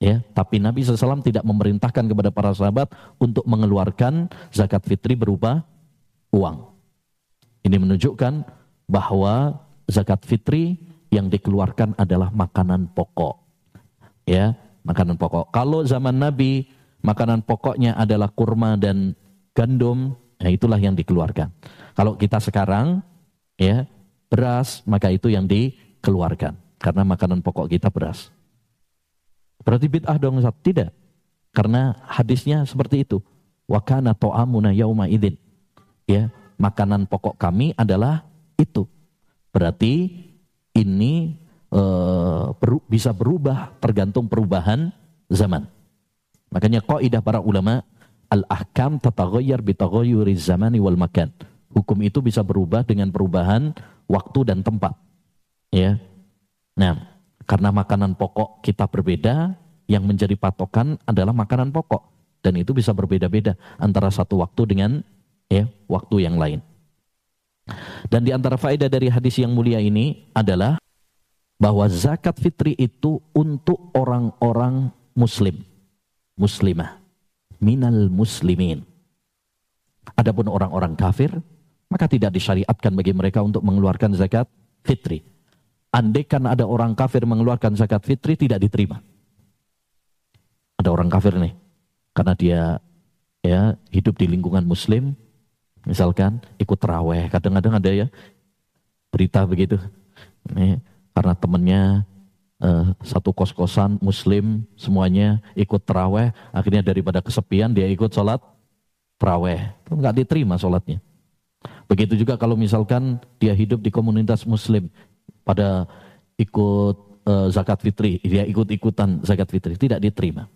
Ya, tapi Nabi SAW tidak memerintahkan kepada para sahabat untuk mengeluarkan zakat fitri berupa uang. Ini menunjukkan bahwa zakat fitri yang dikeluarkan adalah makanan pokok. Ya, makanan pokok. Kalau zaman Nabi makanan pokoknya adalah kurma dan gandum, ya itulah yang dikeluarkan. Kalau kita sekarang ya beras maka itu yang dikeluarkan karena makanan pokok kita beras. Berarti bid'ah dong Ustaz? Tidak. Karena hadisnya seperti itu. Wa kana yauma idzin. Ya, makanan pokok kami adalah itu. Berarti ini e, beru, bisa berubah tergantung perubahan zaman. Makanya kaidah para ulama Al-ahkam tataghayyar bitaghayyuri zamani wal makan. Hukum itu bisa berubah dengan perubahan waktu dan tempat. Ya. Nah, karena makanan pokok kita berbeda, yang menjadi patokan adalah makanan pokok dan itu bisa berbeda-beda antara satu waktu dengan ya waktu yang lain. Dan di antara faedah dari hadis yang mulia ini adalah bahwa zakat fitri itu untuk orang-orang muslim, muslimah minal muslimin. Adapun orang-orang kafir, maka tidak disyariatkan bagi mereka untuk mengeluarkan zakat fitri. Andaikan ada orang kafir mengeluarkan zakat fitri tidak diterima. Ada orang kafir nih, karena dia ya hidup di lingkungan muslim, misalkan ikut teraweh, kadang-kadang ada ya berita begitu. Nih, karena temennya uh, satu kos-kosan muslim semuanya ikut teraweh akhirnya daripada kesepian dia ikut sholat teraweh nggak diterima sholatnya begitu juga kalau misalkan dia hidup di komunitas muslim pada ikut uh, zakat fitri dia ikut-ikutan zakat fitri tidak diterima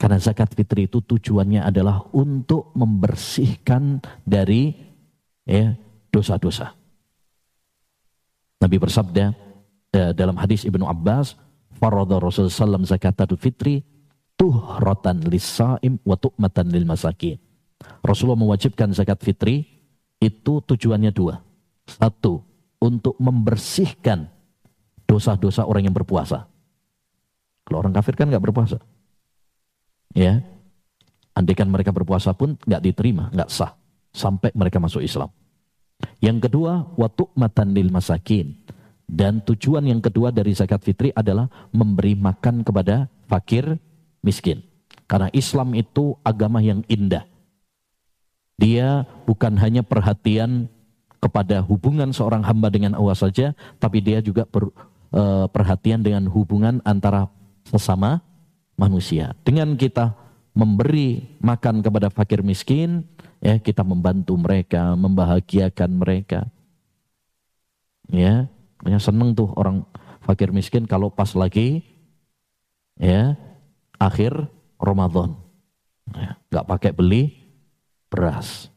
karena zakat fitri itu tujuannya adalah untuk membersihkan dari ya dosa-dosa. Nabi bersabda, Eh, dalam hadis Ibnu Abbas, faradha Rasulullah sallam zakatul fitri tuhratan lisaim wa tu'matan lil masakin. Rasulullah mewajibkan zakat fitri itu tujuannya dua. Satu, untuk membersihkan dosa-dosa orang yang berpuasa. Kalau orang kafir kan nggak berpuasa. Ya. Andaikan mereka berpuasa pun nggak diterima, nggak sah sampai mereka masuk Islam. Yang kedua, watu matan lil masakin dan tujuan yang kedua dari zakat fitri adalah memberi makan kepada fakir miskin. Karena Islam itu agama yang indah. Dia bukan hanya perhatian kepada hubungan seorang hamba dengan Allah saja, tapi dia juga per, e, perhatian dengan hubungan antara sesama manusia. Dengan kita memberi makan kepada fakir miskin, ya kita membantu mereka, membahagiakan mereka. Ya, Makanya seneng tuh orang fakir miskin kalau pas lagi ya akhir Ramadan. Ya, gak pakai beli beras.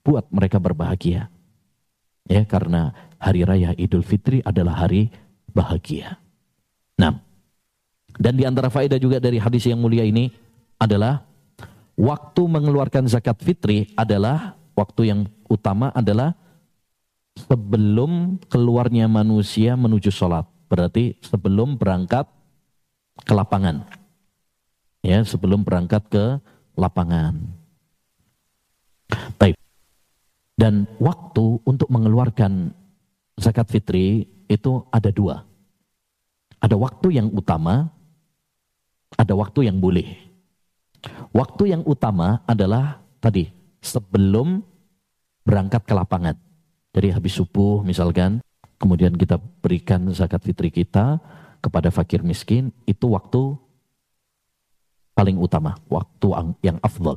Buat mereka berbahagia. Ya, karena hari raya Idul Fitri adalah hari bahagia. Nah, dan di antara faedah juga dari hadis yang mulia ini adalah waktu mengeluarkan zakat fitri adalah waktu yang utama adalah sebelum keluarnya manusia menuju sholat. Berarti sebelum berangkat ke lapangan. Ya, sebelum berangkat ke lapangan. Baik. Dan waktu untuk mengeluarkan zakat fitri itu ada dua. Ada waktu yang utama, ada waktu yang boleh. Waktu yang utama adalah tadi sebelum berangkat ke lapangan. Dari habis subuh misalkan, kemudian kita berikan zakat fitri kita kepada fakir miskin, itu waktu paling utama, waktu yang afdal.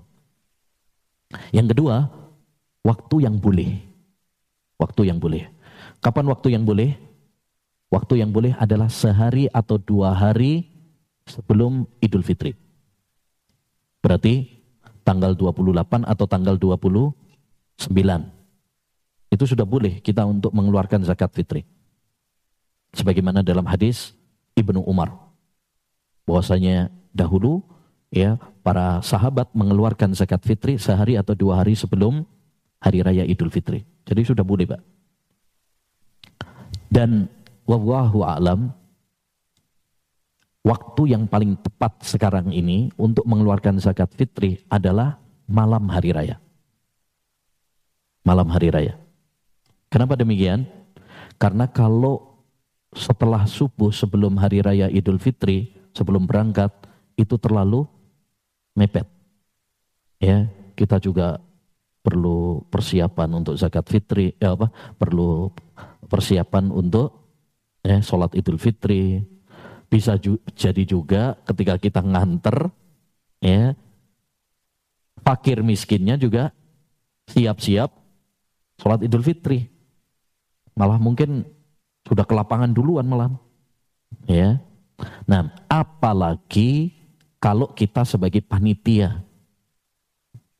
Yang kedua, waktu yang boleh. Waktu yang boleh. Kapan waktu yang boleh? Waktu yang boleh adalah sehari atau dua hari sebelum Idul Fitri. Berarti tanggal 28 atau tanggal 29 itu sudah boleh kita untuk mengeluarkan zakat fitri. Sebagaimana dalam hadis Ibnu Umar. Bahwasanya dahulu ya para sahabat mengeluarkan zakat fitri sehari atau dua hari sebelum hari raya Idul Fitri. Jadi sudah boleh, Pak. Dan wallahu a'lam waktu yang paling tepat sekarang ini untuk mengeluarkan zakat fitri adalah malam hari raya. Malam hari raya. Kenapa demikian? Karena kalau setelah subuh sebelum hari raya Idul Fitri, sebelum berangkat, itu terlalu mepet. Ya, kita juga perlu persiapan untuk zakat fitri, ya apa? Perlu persiapan untuk ya, sholat Idul Fitri. Bisa ju jadi juga ketika kita nganter, ya, fakir miskinnya juga siap-siap sholat Idul Fitri. Malah mungkin sudah ke lapangan duluan malah. Ya. Nah, apalagi kalau kita sebagai panitia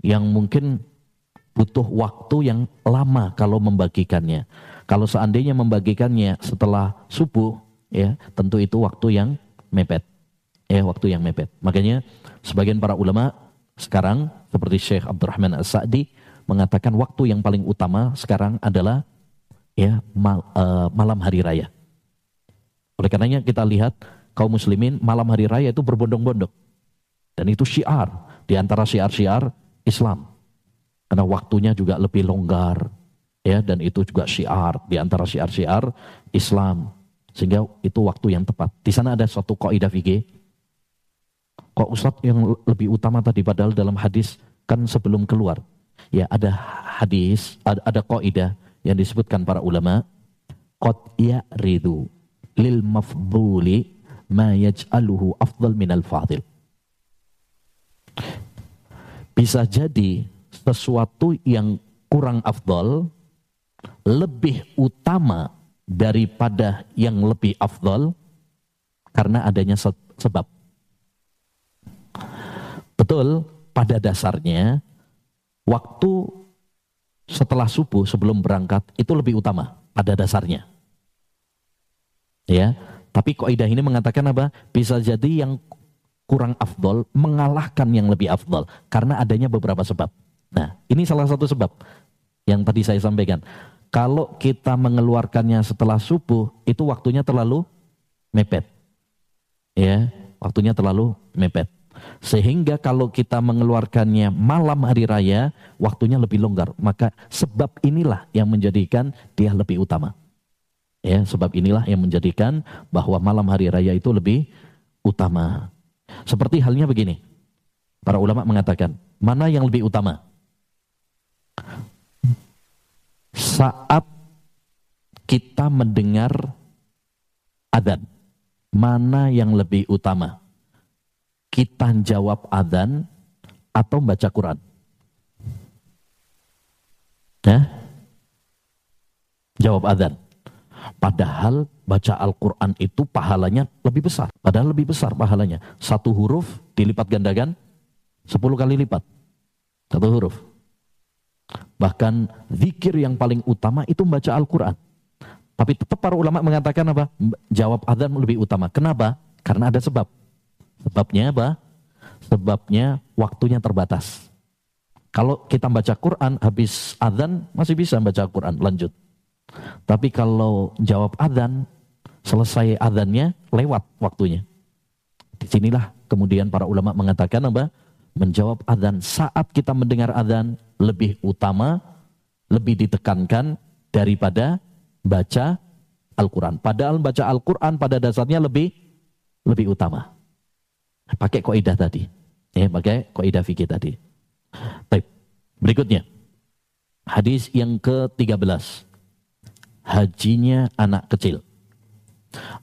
yang mungkin butuh waktu yang lama kalau membagikannya. Kalau seandainya membagikannya setelah subuh, ya tentu itu waktu yang mepet. Ya, waktu yang mepet. Makanya sebagian para ulama sekarang seperti Syekh Abdurrahman As-Sa'di mengatakan waktu yang paling utama sekarang adalah ya mal, uh, malam hari raya. Oleh karenanya kita lihat kaum muslimin malam hari raya itu berbondong-bondong. Dan itu syiar di antara syiar-syiar Islam. Karena waktunya juga lebih longgar. Ya, dan itu juga syiar di antara syiar-syiar Islam. Sehingga itu waktu yang tepat. Di sana ada suatu kaidah fikih. Kok Ustadz yang lebih utama tadi padahal dalam hadis kan sebelum keluar. Ya ada hadis, ada, ada kaidah yang disebutkan para ulama. Qad ya'ridu lil mafduli ma yaj'aluhu afdal minal fadil. Bisa jadi sesuatu yang kurang afdal lebih utama daripada yang lebih afdal karena adanya sebab. Betul, pada dasarnya waktu setelah subuh sebelum berangkat itu lebih utama pada dasarnya. Ya, tapi kaidah ini mengatakan apa? Bisa jadi yang kurang afdol mengalahkan yang lebih afdol karena adanya beberapa sebab. Nah, ini salah satu sebab yang tadi saya sampaikan. Kalau kita mengeluarkannya setelah subuh, itu waktunya terlalu mepet. Ya, waktunya terlalu mepet. Sehingga kalau kita mengeluarkannya malam hari raya, waktunya lebih longgar. Maka sebab inilah yang menjadikan dia lebih utama. Ya, sebab inilah yang menjadikan bahwa malam hari raya itu lebih utama. Seperti halnya begini. Para ulama mengatakan, mana yang lebih utama? saat kita mendengar adzan, mana yang lebih utama? Kita jawab adzan atau baca Quran? Ya? Jawab adzan. Padahal baca Al-Quran itu pahalanya lebih besar. Padahal lebih besar pahalanya. Satu huruf dilipat gandakan sepuluh kali lipat. Satu huruf. Bahkan zikir yang paling utama itu membaca Al-Quran. Tapi tetap para ulama mengatakan apa? Jawab adzan lebih utama. Kenapa? Karena ada sebab. Sebabnya apa? Sebabnya waktunya terbatas. Kalau kita baca Quran habis adzan masih bisa baca Quran lanjut. Tapi kalau jawab adzan selesai adzannya lewat waktunya. Di sinilah kemudian para ulama mengatakan apa? menjawab adzan saat kita mendengar adzan lebih utama, lebih ditekankan daripada baca Al-Quran. Padahal baca Al-Quran pada dasarnya lebih lebih utama. Pakai kaidah tadi. Ya, pakai kaidah fikih tadi. Baik. Berikutnya. Hadis yang ke-13. Hajinya anak kecil.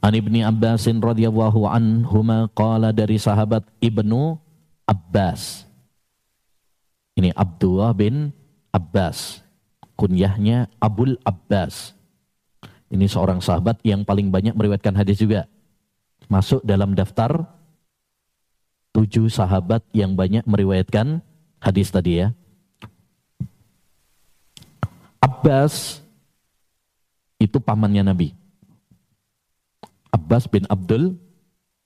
An Ibni Abbasin radhiyallahu anhuma qala dari sahabat Ibnu Abbas. Ini Abdullah bin Abbas. Kunyahnya Abul Abbas. Ini seorang sahabat yang paling banyak meriwayatkan hadis juga. Masuk dalam daftar tujuh sahabat yang banyak meriwayatkan hadis tadi ya. Abbas itu pamannya Nabi. Abbas bin Abdul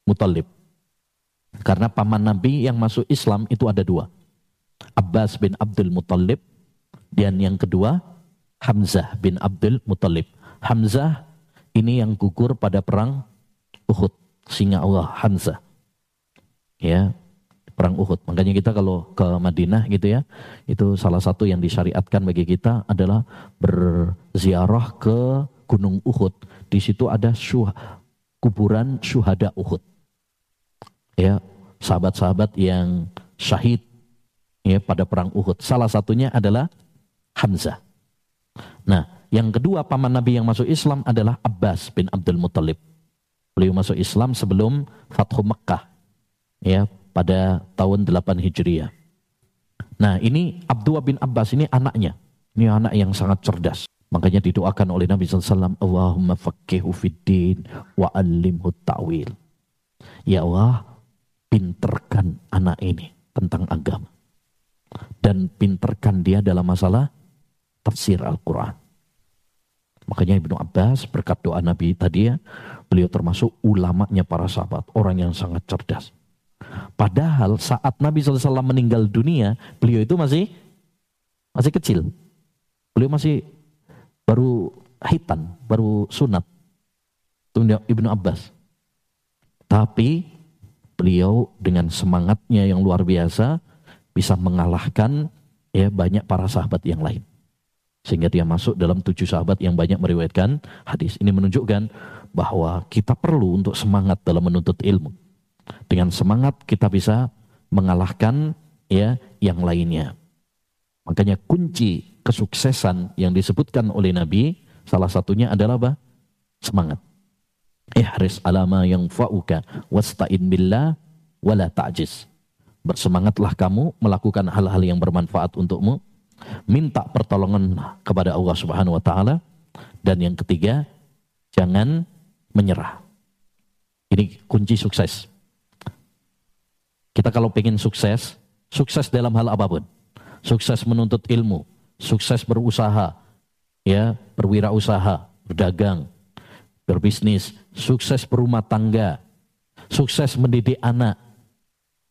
Muttalib. Karena paman Nabi yang masuk Islam itu ada dua. Abbas bin Abdul Muttalib dan yang kedua Hamzah bin Abdul Muttalib. Hamzah ini yang gugur pada perang Uhud. Singa Allah Hamzah. Ya, perang Uhud. Makanya kita kalau ke Madinah gitu ya, itu salah satu yang disyariatkan bagi kita adalah berziarah ke Gunung Uhud. Di situ ada syuh, kuburan syuhada Uhud ya sahabat-sahabat yang syahid ya pada perang Uhud. Salah satunya adalah Hamzah. Nah, yang kedua paman Nabi yang masuk Islam adalah Abbas bin Abdul Muthalib. Beliau masuk Islam sebelum Fathu Mekah ya pada tahun 8 Hijriah. Nah, ini Abdullah bin Abbas ini anaknya. Ini anak yang sangat cerdas. Makanya didoakan oleh Nabi SAW, Allahumma faqihu fid din wa alimhu ta'wil. Ya Allah, pinterkan anak ini tentang agama. dan pinterkan dia dalam masalah tafsir Al-Quran. Makanya Ibnu Abbas berkat doa Nabi tadi ya, beliau termasuk ulamanya para sahabat, orang yang sangat cerdas. Padahal saat Nabi SAW meninggal dunia, beliau itu masih masih kecil. Beliau masih baru hitan, baru sunat. Ibnu Abbas. Tapi beliau dengan semangatnya yang luar biasa bisa mengalahkan ya banyak para sahabat yang lain. Sehingga dia masuk dalam tujuh sahabat yang banyak meriwayatkan hadis. Ini menunjukkan bahwa kita perlu untuk semangat dalam menuntut ilmu. Dengan semangat kita bisa mengalahkan ya yang lainnya. Makanya kunci kesuksesan yang disebutkan oleh Nabi salah satunya adalah apa? Semangat. Ihris alama yang fa'uka wasta'in billah wala ta'jiz. Bersemangatlah kamu melakukan hal-hal yang bermanfaat untukmu. Minta pertolongan kepada Allah Subhanahu wa taala dan yang ketiga jangan menyerah. Ini kunci sukses. Kita kalau ingin sukses, sukses dalam hal apa pun. Sukses menuntut ilmu, sukses berusaha, ya, berwirausaha, berdagang, berbisnis, sukses berumah tangga, sukses mendidik anak,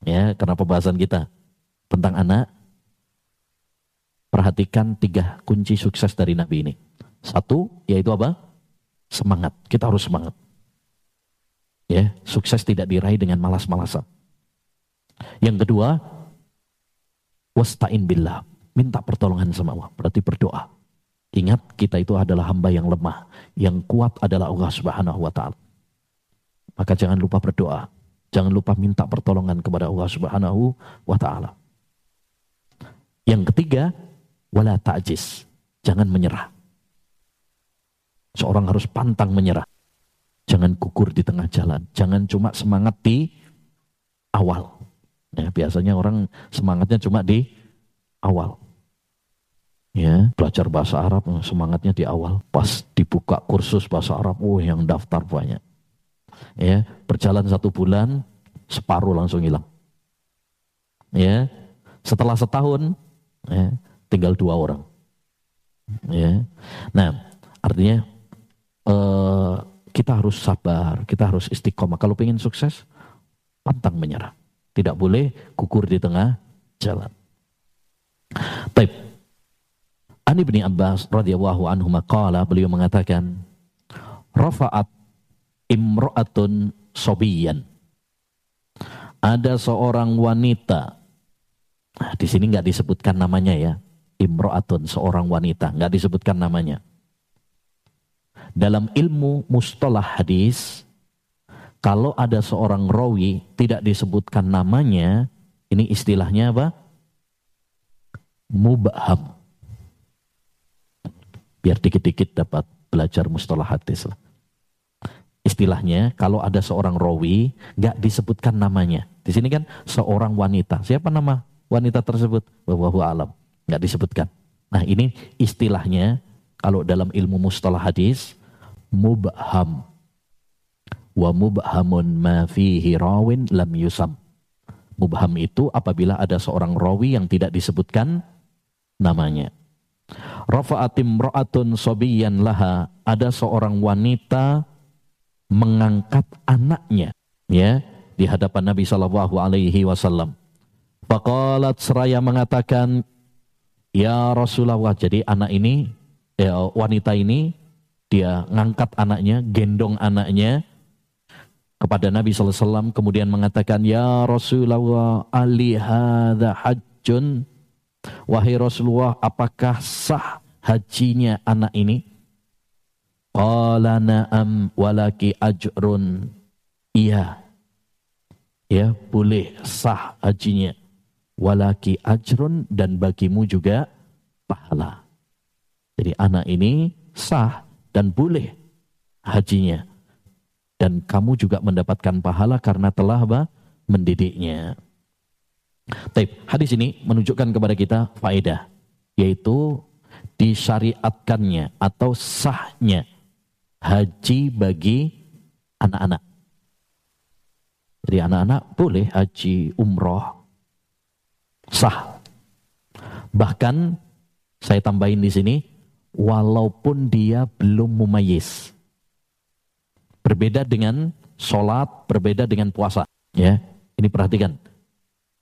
Ya, karena pembahasan kita tentang anak, perhatikan tiga kunci sukses dari Nabi ini. Satu, yaitu apa? Semangat. Kita harus semangat. Ya, sukses tidak diraih dengan malas-malasan. Yang kedua, wasta'in billah. Minta pertolongan sama Allah. Berarti berdoa. Ingat kita itu adalah hamba yang lemah. Yang kuat adalah Allah subhanahu wa ta'ala. Maka jangan lupa berdoa. Jangan lupa minta pertolongan kepada Allah Subhanahu wa taala. Yang ketiga, wala ta'jiz. Jangan menyerah. Seorang harus pantang menyerah. Jangan gugur di tengah jalan. Jangan cuma semangat di awal. Ya, biasanya orang semangatnya cuma di awal. Ya, belajar bahasa Arab semangatnya di awal. Pas dibuka kursus bahasa Arab, oh yang daftar banyak. Ya berjalan satu bulan separuh langsung hilang. Ya setelah setahun ya, tinggal dua orang. Ya nah artinya eh, kita harus sabar kita harus istiqomah. Kalau ingin sukses pantang menyerah tidak boleh gugur di tengah jalan Taib Ani bin Abbas radhiyallahu anhu maqala beliau mengatakan rafa'at imro'atun sobiyan. Ada seorang wanita. Nah, di sini nggak disebutkan namanya ya. Imro'atun, seorang wanita. nggak disebutkan namanya. Dalam ilmu mustalah hadis, kalau ada seorang rawi tidak disebutkan namanya, ini istilahnya apa? Mubaham. Biar dikit-dikit dapat belajar mustalah hadis lah istilahnya kalau ada seorang rawi nggak disebutkan namanya. Di sini kan seorang wanita. Siapa nama wanita tersebut? Wallahu alam. Nggak disebutkan. Nah ini istilahnya kalau dalam ilmu mustalah hadis mubham. Wa mubhamun ma fihi rawin lam yusam. Mubham itu apabila ada seorang rawi yang tidak disebutkan namanya. Rafa'atim ra'atun sobiyan laha. Ada seorang wanita mengangkat anaknya ya di hadapan Nabi Shallallahu Alaihi Wasallam. Faqalat seraya mengatakan, ya Rasulullah. Jadi anak ini, ya, wanita ini dia ngangkat anaknya, gendong anaknya kepada Nabi Wasallam. Kemudian mengatakan, ya Rasulullah, ali hadha hajjun. Wahai Rasulullah, apakah sah hajinya anak ini? Qala na'am walaki ajrun. Iya. Ya, boleh sah hajinya. Walaki ajrun dan bagimu juga pahala. Jadi anak ini sah dan boleh hajinya. Dan kamu juga mendapatkan pahala karena telah apa? mendidiknya. Taib, hadis ini menunjukkan kepada kita faedah yaitu disyariatkannya atau sahnya haji bagi anak-anak. Jadi anak-anak boleh haji umroh sah. Bahkan saya tambahin di sini, walaupun dia belum mumayyiz. Berbeda dengan sholat, berbeda dengan puasa. Ya, ini perhatikan.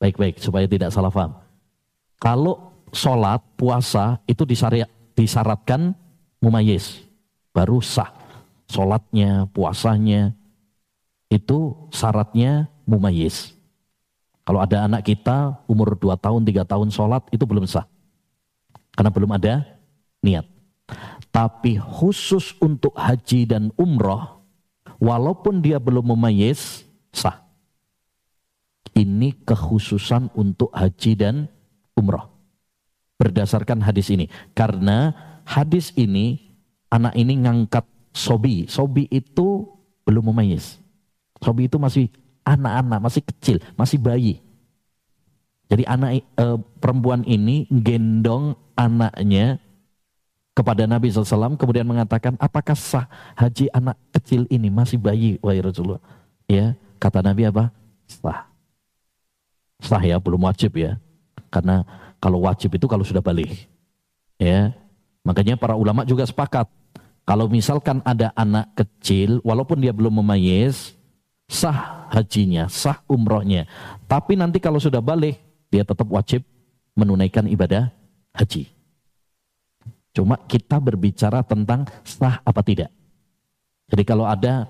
Baik-baik, supaya tidak salah paham. Kalau sholat, puasa, itu disyaratkan mumayyiz. Baru sah. Sholatnya, puasanya, itu syaratnya mumayyiz. Kalau ada anak kita umur 2 tahun, 3 tahun sholat, itu belum sah. Karena belum ada niat. Tapi khusus untuk haji dan umroh, walaupun dia belum memayis, sah. Ini kekhususan untuk haji dan umroh. Berdasarkan hadis ini. Karena hadis ini, anak ini ngangkat sobi. Sobi itu belum memayis. Sobi itu masih anak-anak, masih kecil, masih bayi. Jadi anak e, perempuan ini gendong anaknya kepada Nabi SAW kemudian mengatakan apakah sah haji anak kecil ini masih bayi wahai Rasulullah? Ya kata Nabi apa? Sah. Sah ya belum wajib ya. Karena kalau wajib itu kalau sudah balik. Ya makanya para ulama juga sepakat. Kalau misalkan ada anak kecil walaupun dia belum memayis sah hajinya sah umrohnya. Tapi nanti kalau sudah balik dia tetap wajib menunaikan ibadah haji. Cuma kita berbicara tentang sah apa tidak. Jadi kalau ada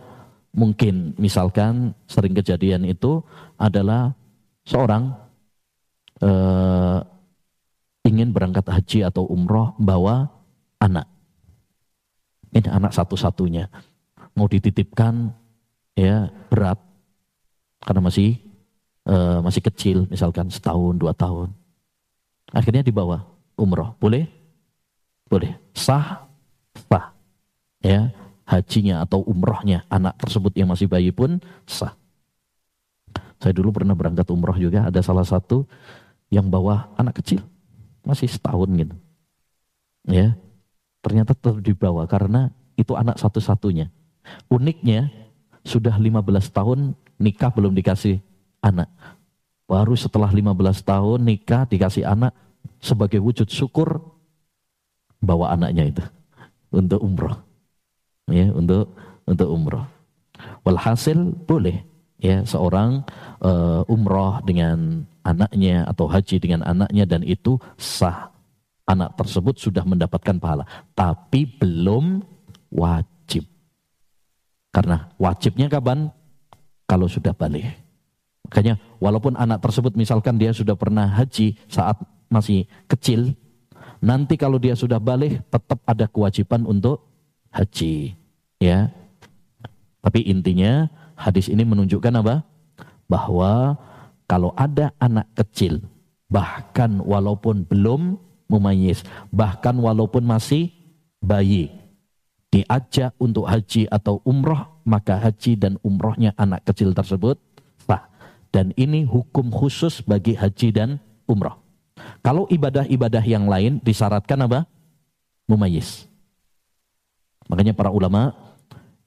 mungkin misalkan sering kejadian itu adalah seorang eh, ingin berangkat haji atau umroh bawa anak. Ini anak satu-satunya. Mau dititipkan ya berat karena masih uh, masih kecil, misalkan setahun, dua tahun. Akhirnya dibawa umroh. Boleh? Boleh. Sah? Sah. Ya, hajinya atau umrohnya anak tersebut yang masih bayi pun sah. Saya dulu pernah berangkat umroh juga, ada salah satu yang bawa anak kecil, masih setahun gitu. Ya, ternyata tetap dibawa karena itu anak satu-satunya. Uniknya, sudah 15 tahun nikah belum dikasih anak. Baru setelah 15 tahun nikah dikasih anak sebagai wujud syukur bawa anaknya itu untuk umroh. Ya, untuk untuk umroh. Walhasil boleh ya seorang uh, umroh dengan anaknya atau haji dengan anaknya dan itu sah. Anak tersebut sudah mendapatkan pahala, tapi belum wajib. Karena wajibnya kapan? Kalau sudah balik. Makanya walaupun anak tersebut misalkan dia sudah pernah haji saat masih kecil, nanti kalau dia sudah balik tetap ada kewajiban untuk haji. Ya. Tapi intinya hadis ini menunjukkan apa? Bahwa kalau ada anak kecil, bahkan walaupun belum memayis, bahkan walaupun masih bayi, diajak untuk haji atau umroh, maka haji dan umrohnya anak kecil tersebut dan ini hukum khusus bagi haji dan umrah. Kalau ibadah-ibadah yang lain disyaratkan apa? Mumayyiz. Makanya para ulama,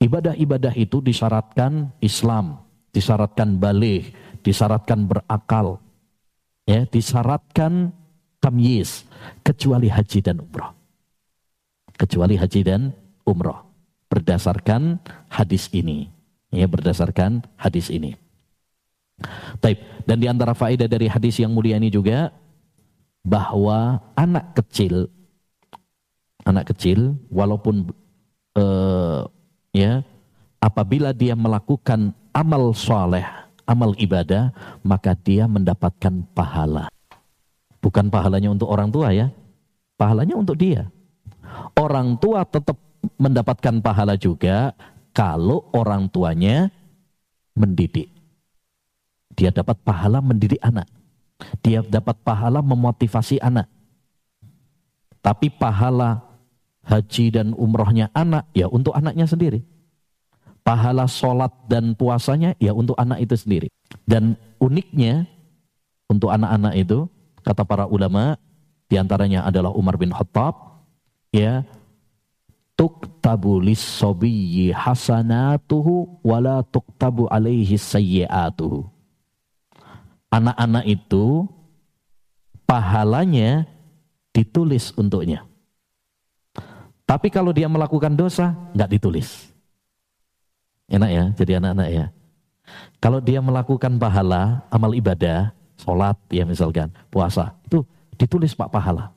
ibadah-ibadah itu disyaratkan Islam, disyaratkan balik, disyaratkan berakal, ya, disyaratkan tamyiz, kecuali haji dan umrah. Kecuali haji dan umrah. Berdasarkan hadis ini. Ya, berdasarkan hadis ini. Taib. Dan di antara faedah dari hadis yang mulia ini juga bahwa anak kecil anak kecil walaupun uh, ya apabila dia melakukan amal soleh, amal ibadah, maka dia mendapatkan pahala. Bukan pahalanya untuk orang tua ya, pahalanya untuk dia. Orang tua tetap mendapatkan pahala juga kalau orang tuanya mendidik. Dia dapat pahala mendidik anak. Dia dapat pahala memotivasi anak. Tapi pahala haji dan umrohnya anak, ya untuk anaknya sendiri. Pahala sholat dan puasanya, ya untuk anak itu sendiri. Dan uniknya, untuk anak-anak itu, kata para ulama, di antaranya adalah Umar bin Khattab, ya, tuktabu lis-sobiyyi hasanatuhu wala tuktabu alaihi sayyiatuhu anak-anak itu pahalanya ditulis untuknya. Tapi kalau dia melakukan dosa, nggak ditulis. Enak ya, jadi anak-anak ya. Kalau dia melakukan pahala, amal ibadah, sholat ya misalkan, puasa, itu ditulis pak pahala.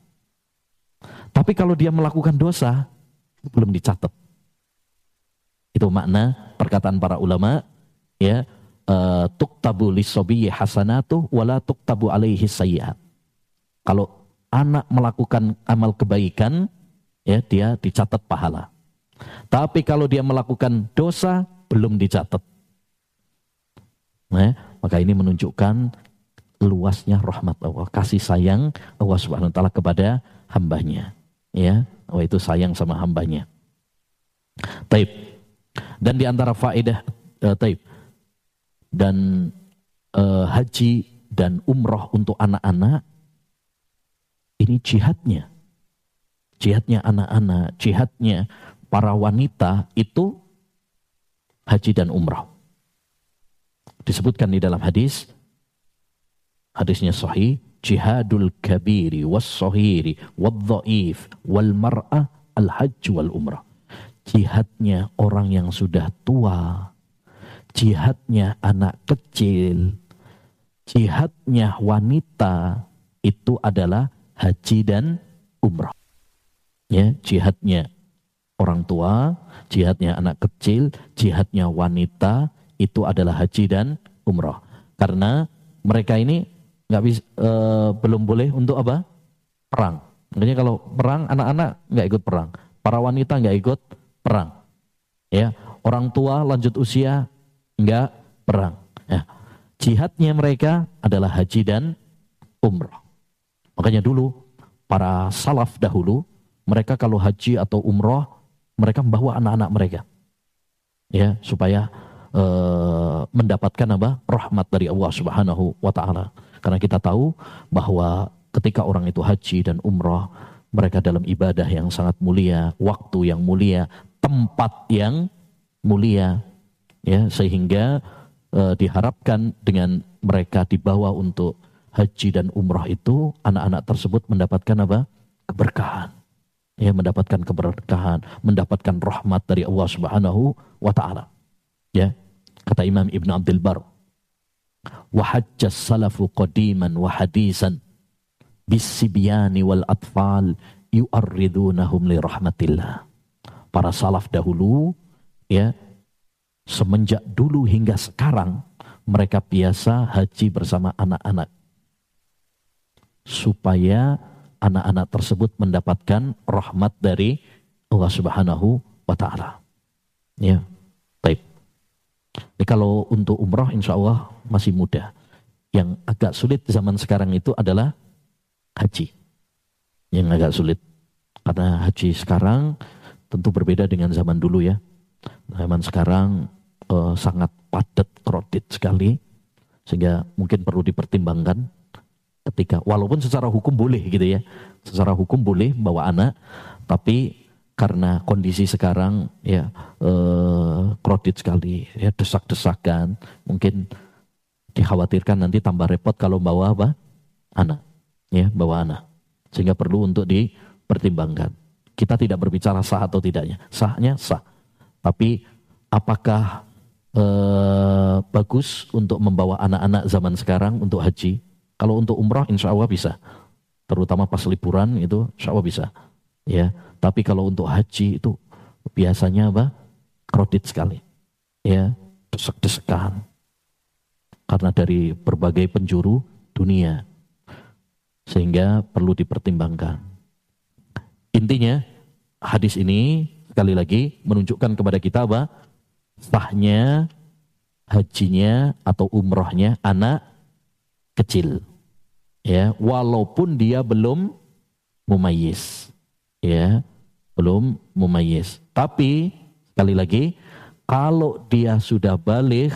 Tapi kalau dia melakukan dosa, belum dicatat. Itu makna perkataan para ulama, ya, uh, tuktabu lisobiyyi hasanatu wala tuktabu alaihi sayyiat. Kalau anak melakukan amal kebaikan, ya dia dicatat pahala. Tapi kalau dia melakukan dosa belum dicatat. Nah, maka ini menunjukkan luasnya rahmat Allah, kasih sayang Allah Subhanahu wa taala kepada hambanya. Ya, Allah itu sayang sama hambanya. Taib. Dan di antara faedah uh, taib dan uh, haji dan umroh untuk anak-anak ini jihadnya jihadnya anak-anak, jihadnya para wanita itu haji dan umrah. Disebutkan di dalam hadis, hadisnya sahih, jihadul kabiri was sahiri wal dhaif wal mar'ah al hajj wal umrah. Jihadnya orang yang sudah tua, jihadnya anak kecil, jihadnya wanita itu adalah haji dan umrah ya jihadnya orang tua, jihadnya anak kecil, jihadnya wanita itu adalah haji dan umroh. Karena mereka ini nggak bisa e, belum boleh untuk apa perang. Makanya kalau perang anak-anak nggak ikut perang, para wanita nggak ikut perang. Ya, orang tua lanjut usia nggak perang. Ya. Jihadnya mereka adalah haji dan umroh. Makanya dulu para salaf dahulu mereka kalau haji atau umroh, mereka membawa anak-anak mereka. Ya, supaya uh, mendapatkan apa? rahmat dari Allah Subhanahu wa taala. Karena kita tahu bahwa ketika orang itu haji dan umroh, mereka dalam ibadah yang sangat mulia, waktu yang mulia, tempat yang mulia. Ya, sehingga uh, diharapkan dengan mereka dibawa untuk haji dan umroh itu anak-anak tersebut mendapatkan apa? keberkahan ya mendapatkan keberkahan, mendapatkan rahmat dari Allah Subhanahu wa taala. Ya. Kata Imam Ibn Abdul Bar, "Wa hajjas salafu qadiman wa hadisan bisibyani wal atfal yu'arridunahum li rahmatillah." Para salaf dahulu ya semenjak dulu hingga sekarang mereka biasa haji bersama anak-anak supaya anak-anak tersebut mendapatkan rahmat dari Allah Subhanahu wa taala. Ya. Baik. Jadi kalau untuk umrah insya Allah masih mudah. Yang agak sulit zaman sekarang itu adalah haji. Yang agak sulit. Karena haji sekarang tentu berbeda dengan zaman dulu ya. Zaman sekarang eh, sangat padat, kredit sekali. Sehingga mungkin perlu dipertimbangkan ketika walaupun secara hukum boleh gitu ya secara hukum boleh bawa anak tapi karena kondisi sekarang ya eh, kredit sekali ya desak-desakan mungkin dikhawatirkan nanti tambah repot kalau bawa apa? Anak ya bawa anak. Sehingga perlu untuk dipertimbangkan. Kita tidak berbicara sah atau tidaknya. Sahnya sah. Tapi apakah eh, bagus untuk membawa anak-anak zaman sekarang untuk haji kalau untuk umrah insya Allah bisa. Terutama pas liburan itu insya Allah bisa. Ya, tapi kalau untuk haji itu biasanya apa? Kredit sekali. Ya, desek-desekan. Karena dari berbagai penjuru dunia. Sehingga perlu dipertimbangkan. Intinya hadis ini sekali lagi menunjukkan kepada kita apa? Sahnya hajinya atau umrohnya anak kecil. Ya, walaupun dia belum mumayyiz. Ya, belum mumayyiz. Tapi sekali lagi, kalau dia sudah balik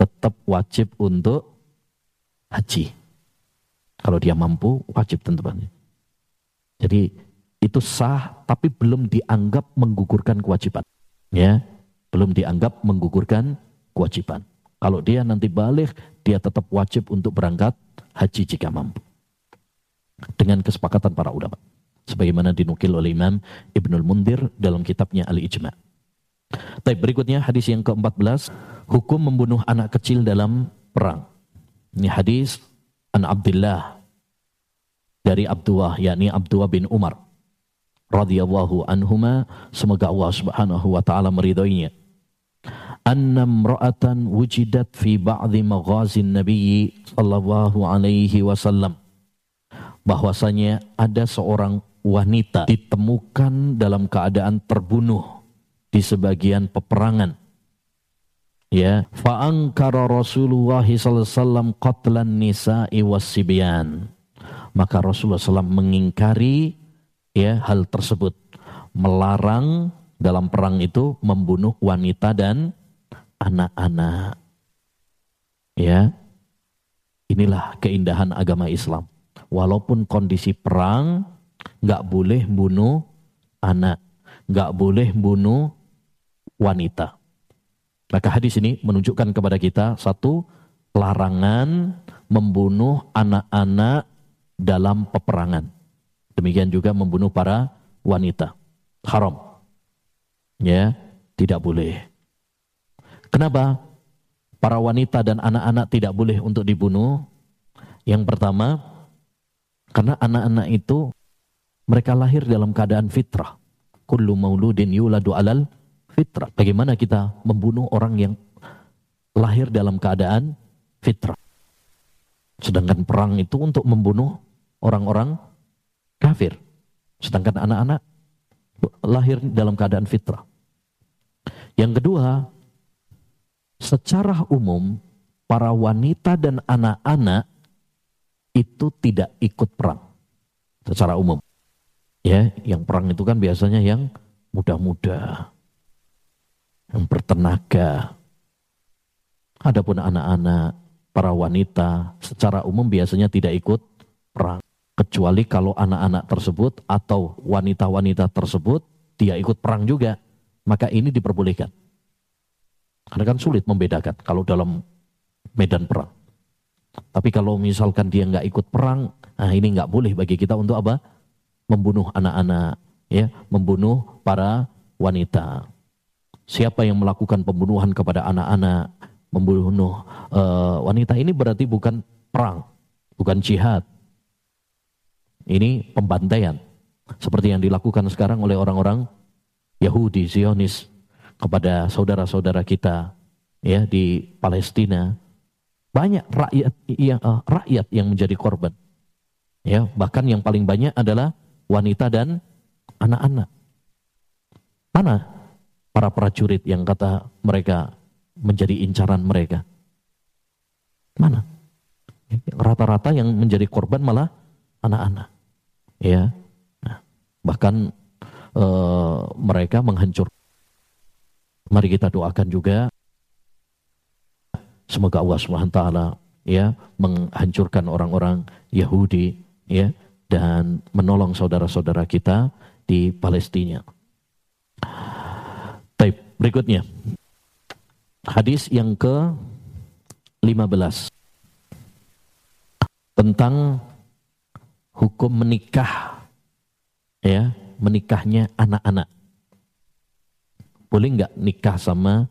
tetap wajib untuk haji. Kalau dia mampu, wajib tentunya. Jadi itu sah tapi belum dianggap menggugurkan kewajiban. Ya, belum dianggap menggugurkan kewajiban. Kalau dia nanti balik, dia tetap wajib untuk berangkat haji jika mampu. dengan kesepakatan para ulama. Sebagaimana dinukil oleh Imam Ibnul Mundir dalam kitabnya Al-Ijma'. Baik, berikutnya hadis yang ke-14, hukum membunuh anak kecil dalam perang. Ini hadis an Abdullah dari Abdullah yakni Abdullah bin Umar radhiyallahu anhuma semoga Allah Subhanahu wa taala meridhoinya anna imra'atan wujidat fi ba'dhi maghazin nabiy sallallahu alaihi wasallam. Bahwasanya ada seorang wanita ditemukan dalam keadaan terbunuh di sebagian peperangan. Ya fa ankara Rasulullah sallallahu qatlan nisa'i wasibyan maka Rasulullah SAW mengingkari ya hal tersebut. Melarang dalam perang itu membunuh wanita dan anak-anak ya inilah keindahan agama Islam walaupun kondisi perang nggak boleh bunuh anak nggak boleh bunuh wanita maka hadis ini menunjukkan kepada kita satu larangan membunuh anak-anak dalam peperangan Demikian juga membunuh para wanita. Haram. Ya, tidak boleh. Kenapa? Para wanita dan anak-anak tidak boleh untuk dibunuh. Yang pertama, karena anak-anak itu mereka lahir dalam keadaan fitrah. Kullu mauludin yuladu alal fitrah. Bagaimana kita membunuh orang yang lahir dalam keadaan fitrah? Sedangkan perang itu untuk membunuh orang-orang kafir. Sedangkan anak-anak lahir dalam keadaan fitrah. Yang kedua, secara umum para wanita dan anak-anak itu tidak ikut perang secara umum. Ya, yang perang itu kan biasanya yang muda-muda, yang bertenaga. Adapun anak-anak, para wanita secara umum biasanya tidak ikut perang kecuali kalau anak-anak tersebut atau wanita-wanita tersebut dia ikut perang juga, maka ini diperbolehkan. Karena kan sulit membedakan kalau dalam medan perang. Tapi kalau misalkan dia nggak ikut perang, nah ini nggak boleh bagi kita untuk apa? Membunuh anak-anak, ya, membunuh para wanita. Siapa yang melakukan pembunuhan kepada anak-anak, membunuh uh, wanita ini berarti bukan perang, bukan jihad, ini pembantaian. Seperti yang dilakukan sekarang oleh orang-orang Yahudi, Zionis kepada saudara-saudara kita ya di Palestina. Banyak rakyat yang uh, rakyat yang menjadi korban. Ya, bahkan yang paling banyak adalah wanita dan anak-anak. Mana para prajurit yang kata mereka menjadi incaran mereka? Mana? Rata-rata yang menjadi korban malah anak-anak. Ya. Nah, bahkan e, mereka menghancur. Mari kita doakan juga semoga Allah taala ya menghancurkan orang-orang Yahudi ya dan menolong saudara-saudara kita di Palestina. Baik, berikutnya. Hadis yang ke 15 tentang hukum menikah ya menikahnya anak-anak boleh nggak nikah sama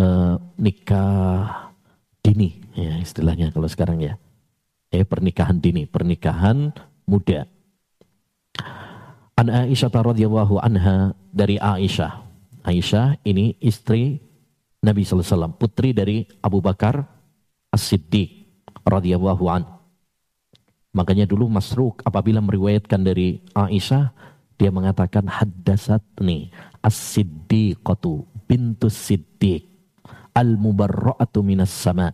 uh, nikah dini ya istilahnya kalau sekarang ya eh pernikahan dini pernikahan muda An Aisyah radhiyallahu anha dari Aisyah. Aisyah ini istri Nabi wasallam, putri dari Abu Bakar As-Siddiq radhiyallahu anhu. Makanya dulu Masruk apabila meriwayatkan dari Aisyah, dia mengatakan haddasatni as-siddiqatu bintu siddiq al-mubarra'atu minas sama.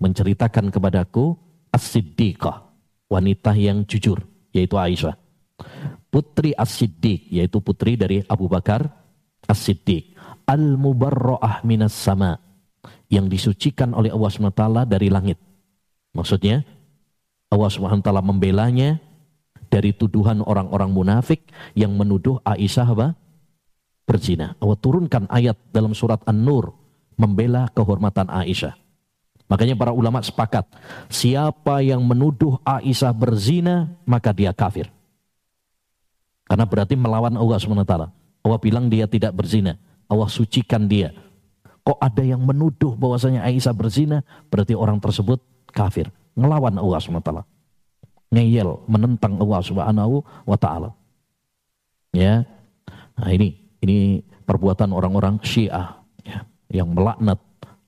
Menceritakan kepadaku as-siddiqah, wanita yang jujur, yaitu Aisyah. Putri as-siddiq, yaitu putri dari Abu Bakar as-siddiq. Al-mubarra'ah minas sama. Yang disucikan oleh Allah SWT dari langit. Maksudnya, Allah SWT membelanya dari tuduhan orang-orang munafik yang menuduh Aisyah apa? Berzina. Allah turunkan ayat dalam surat An-Nur membela kehormatan Aisyah. Makanya para ulama sepakat, siapa yang menuduh Aisyah berzina, maka dia kafir. Karena berarti melawan Allah SWT. Allah bilang dia tidak berzina. Allah sucikan dia. Kok ada yang menuduh bahwasanya Aisyah berzina, berarti orang tersebut kafir. Ngelawan Allah SWT. Ngeyel, menentang Allah taala. Ya. Nah, ini ini perbuatan orang-orang Syiah ya, yang melaknat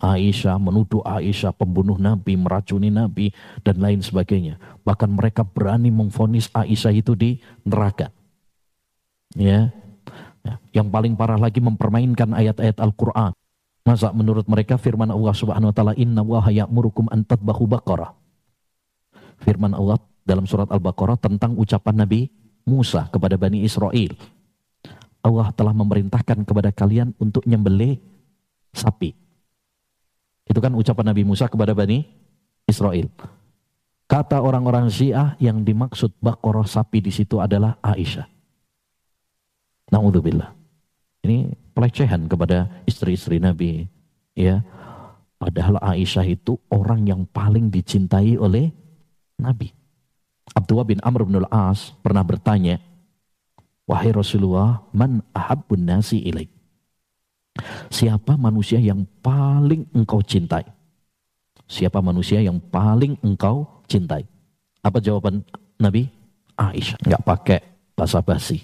Aisyah, menuduh Aisyah pembunuh Nabi, meracuni Nabi, dan lain sebagainya. Bahkan mereka berani memfonis Aisyah itu di neraka. Ya. ya. Yang paling parah lagi mempermainkan ayat-ayat Al-Quran. Masa menurut mereka firman Allah Subhanahu wa taala inna wa ya'murukum an tadbahu baqarah. Firman Allah dalam surat Al-Baqarah tentang ucapan Nabi Musa kepada Bani Israel. Allah telah memerintahkan kepada kalian untuk nyembelih sapi. Itu kan ucapan Nabi Musa kepada Bani Israel. Kata orang-orang Syiah yang dimaksud bakoroh sapi di situ adalah Aisyah. Naudzubillah. Ini pelecehan kepada istri-istri Nabi. Ya, padahal Aisyah itu orang yang paling dicintai oleh Nabi. Abdullah bin Amr bin al-As pernah bertanya, Wahai Rasulullah, man ahabbun nasi ilaik? Siapa manusia yang paling engkau cintai? Siapa manusia yang paling engkau cintai? Apa jawaban Nabi? Aisyah. Enggak pakai bahasa basi.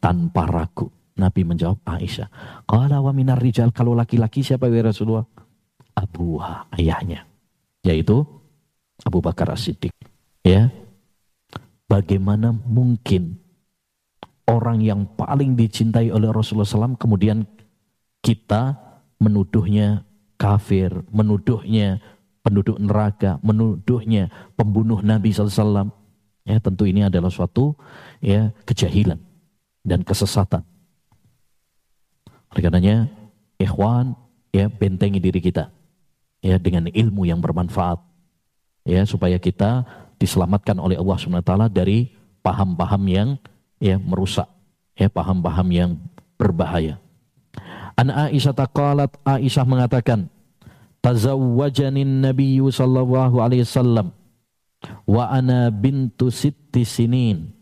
Tanpa ragu. Nabi menjawab Aisyah. Qala wa minar rijal. Kalau laki-laki siapa ya Rasulullah? Abuha, ayahnya. Yaitu Abu Bakar As-Siddiq. Ya. Bagaimana mungkin orang yang paling dicintai oleh Rasulullah SAW kemudian kita menuduhnya kafir, menuduhnya penduduk neraka, menuduhnya pembunuh Nabi SAW. Ya, tentu ini adalah suatu ya kejahilan dan kesesatan. Oleh karenanya, ikhwan, ya bentengi diri kita ya dengan ilmu yang bermanfaat ya supaya kita diselamatkan oleh Allah SWT dari paham-paham yang ya merusak ya paham-paham yang berbahaya. An Aisyah taqalat Aisyah mengatakan tazawwajanin nabiyyu sallallahu alaihi wasallam wa ana bintu sitti sinin.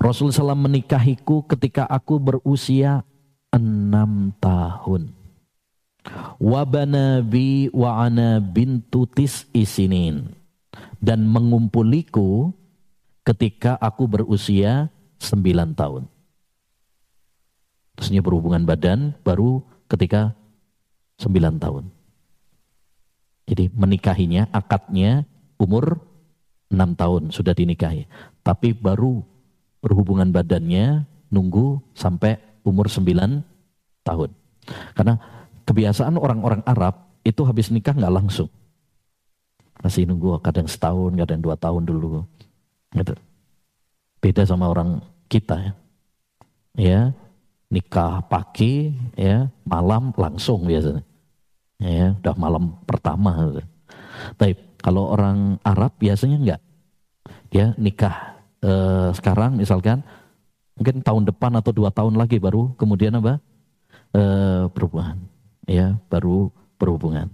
Rasul SAW menikahiku ketika aku berusia enam tahun. Wabana bi wa ana bintu tis isinin. Dan mengumpuliku ketika aku berusia sembilan tahun. Terusnya berhubungan badan baru ketika 9 tahun. Jadi menikahinya, akadnya umur 6 tahun sudah dinikahi. Tapi baru berhubungan badannya nunggu sampai umur 9 tahun. Karena kebiasaan orang-orang Arab itu habis nikah nggak langsung. Masih nunggu kadang setahun, kadang dua tahun dulu. Gitu. Beda sama orang kita ya. Ya, nikah pagi ya malam langsung biasanya. Ya udah malam pertama. Tapi kalau orang Arab biasanya enggak. Dia nikah eh, sekarang misalkan mungkin tahun depan atau dua tahun lagi baru kemudian apa? Eh, ya baru berhubungan.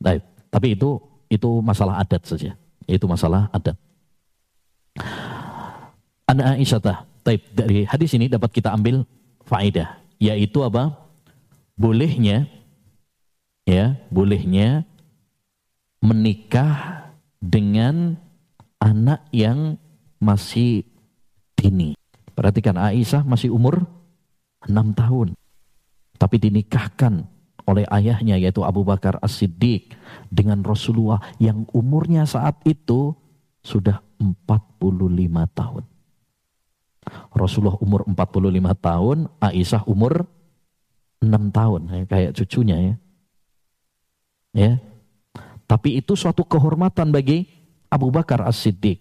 Baik, tapi itu itu masalah adat saja. Itu masalah adat Ana Aisyah Taib dari hadis ini dapat kita ambil faedah yaitu apa? Bolehnya ya, bolehnya menikah dengan anak yang masih dini. Perhatikan Aisyah masih umur 6 tahun. Tapi dinikahkan oleh ayahnya yaitu Abu Bakar As-Siddiq dengan Rasulullah yang umurnya saat itu sudah 45 tahun. Rasulullah umur 45 tahun, Aisyah umur 6 tahun, ya, kayak cucunya ya. Ya. Tapi itu suatu kehormatan bagi Abu Bakar As-Siddiq.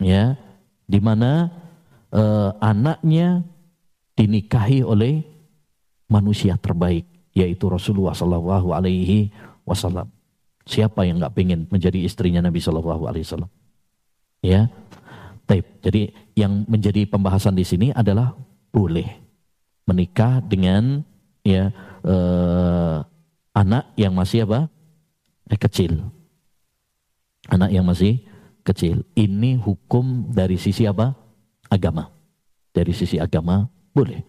Ya, di mana eh, anaknya dinikahi oleh manusia terbaik yaitu Rasulullah Shallallahu alaihi wasallam. Siapa yang nggak pengen menjadi istrinya Nabi Shallallahu alaihi wasallam? Ya. Taib. Jadi yang menjadi pembahasan di sini adalah boleh menikah dengan ya eh, anak yang masih apa? Eh, kecil. Anak yang masih kecil. Ini hukum dari sisi apa? Agama. Dari sisi agama boleh.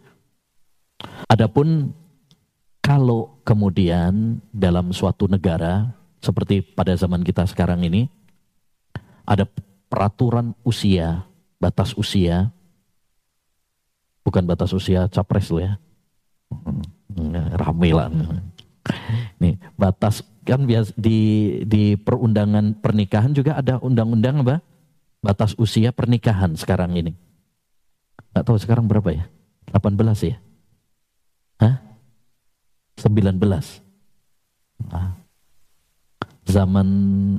Adapun kalau kemudian dalam suatu negara seperti pada zaman kita sekarang ini ada peraturan usia, batas usia, bukan batas usia capres lo ya, hmm, rame lah. Nih batas kan bias di di perundangan pernikahan juga ada undang-undang apa? Batas usia pernikahan sekarang ini. Gak tahu sekarang berapa ya? 18 ya? Hah? 19. Nah, zaman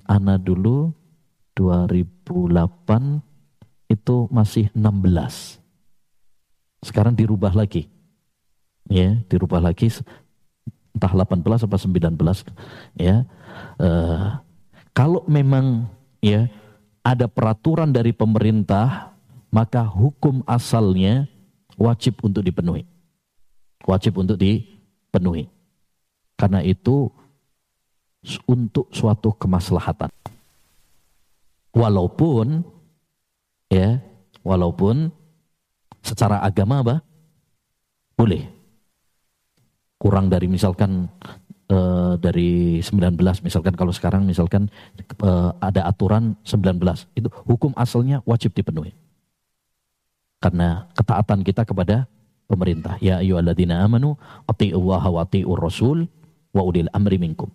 Ana dulu 2008 itu masih 16. Sekarang dirubah lagi. Ya, dirubah lagi entah 18 atau 19 ya. Uh, kalau memang ya ada peraturan dari pemerintah maka hukum asalnya wajib untuk dipenuhi. Wajib untuk dipenuhi. Karena itu untuk suatu kemaslahatan. Walaupun ya, walaupun secara agama apa? Boleh kurang dari misalkan uh, dari 19 misalkan kalau sekarang misalkan uh, ada aturan 19 itu hukum asalnya wajib dipenuhi karena ketaatan kita kepada pemerintah ya ayyuhalladzina amanu atti'ullaha wa atti'ur rasul wa ulil amri minkum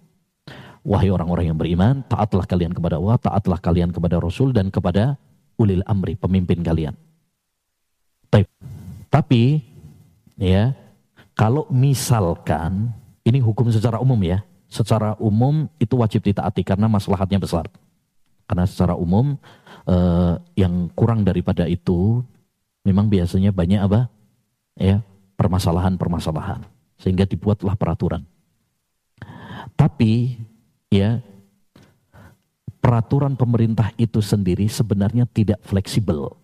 wahai orang-orang yang beriman taatlah kalian kepada Allah taatlah kalian kepada rasul dan kepada ulil amri pemimpin kalian tapi ya kalau misalkan, ini hukum secara umum ya, secara umum itu wajib ditaati karena maslahatnya besar. Karena secara umum eh, yang kurang daripada itu memang biasanya banyak apa? Ya, permasalahan-permasalahan. Sehingga dibuatlah peraturan. Tapi ya peraturan pemerintah itu sendiri sebenarnya tidak fleksibel.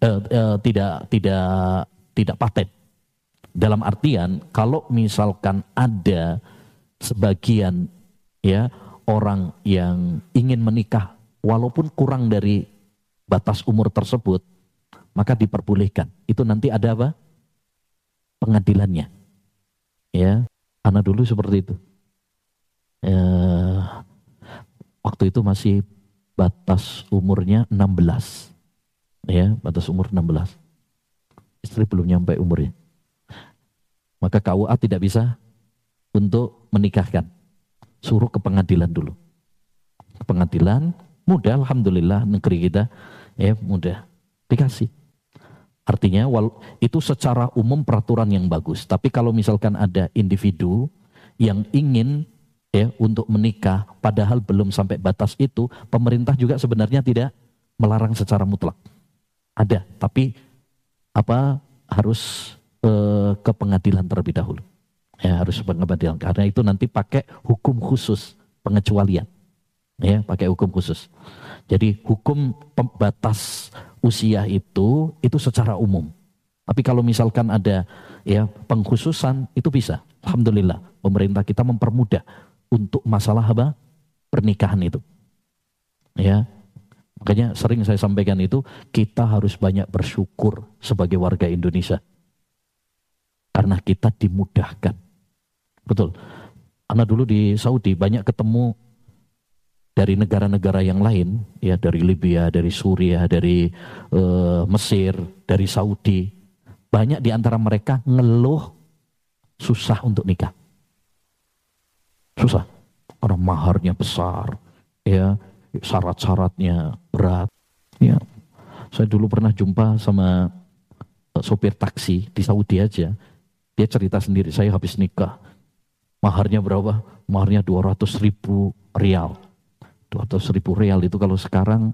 Eh, eh, tidak tidak tidak paten dalam artian kalau misalkan ada sebagian ya orang yang ingin menikah walaupun kurang dari batas umur tersebut maka diperbolehkan. Itu nanti ada apa? Pengadilannya. Ya, anak dulu seperti itu. Ya, waktu itu masih batas umurnya 16. Ya, batas umur 16. Istri belum nyampe umurnya maka KUA tidak bisa untuk menikahkan. Suruh ke pengadilan dulu. Ke pengadilan, mudah Alhamdulillah negeri kita ya mudah dikasih. Artinya itu secara umum peraturan yang bagus. Tapi kalau misalkan ada individu yang ingin ya untuk menikah padahal belum sampai batas itu, pemerintah juga sebenarnya tidak melarang secara mutlak. Ada, tapi apa harus eh, ke pengadilan terlebih dahulu. Ya, harus pengadilan karena itu nanti pakai hukum khusus pengecualian. Ya, pakai hukum khusus. Jadi hukum pembatas usia itu itu secara umum. Tapi kalau misalkan ada ya pengkhususan itu bisa. Alhamdulillah pemerintah kita mempermudah untuk masalah apa? pernikahan itu. Ya. Makanya sering saya sampaikan itu kita harus banyak bersyukur sebagai warga Indonesia karena kita dimudahkan. Betul. Anak dulu di Saudi banyak ketemu dari negara-negara yang lain, ya dari Libya, dari Suriah, dari uh, Mesir, dari Saudi. Banyak di antara mereka ngeluh susah untuk nikah. Susah. Karena maharnya besar, ya syarat-syaratnya berat. Ya, saya dulu pernah jumpa sama eh, sopir taksi di Saudi aja. Dia cerita sendiri, saya habis nikah. Maharnya berapa? Maharnya 200 ribu rial. 200 ribu rial itu kalau sekarang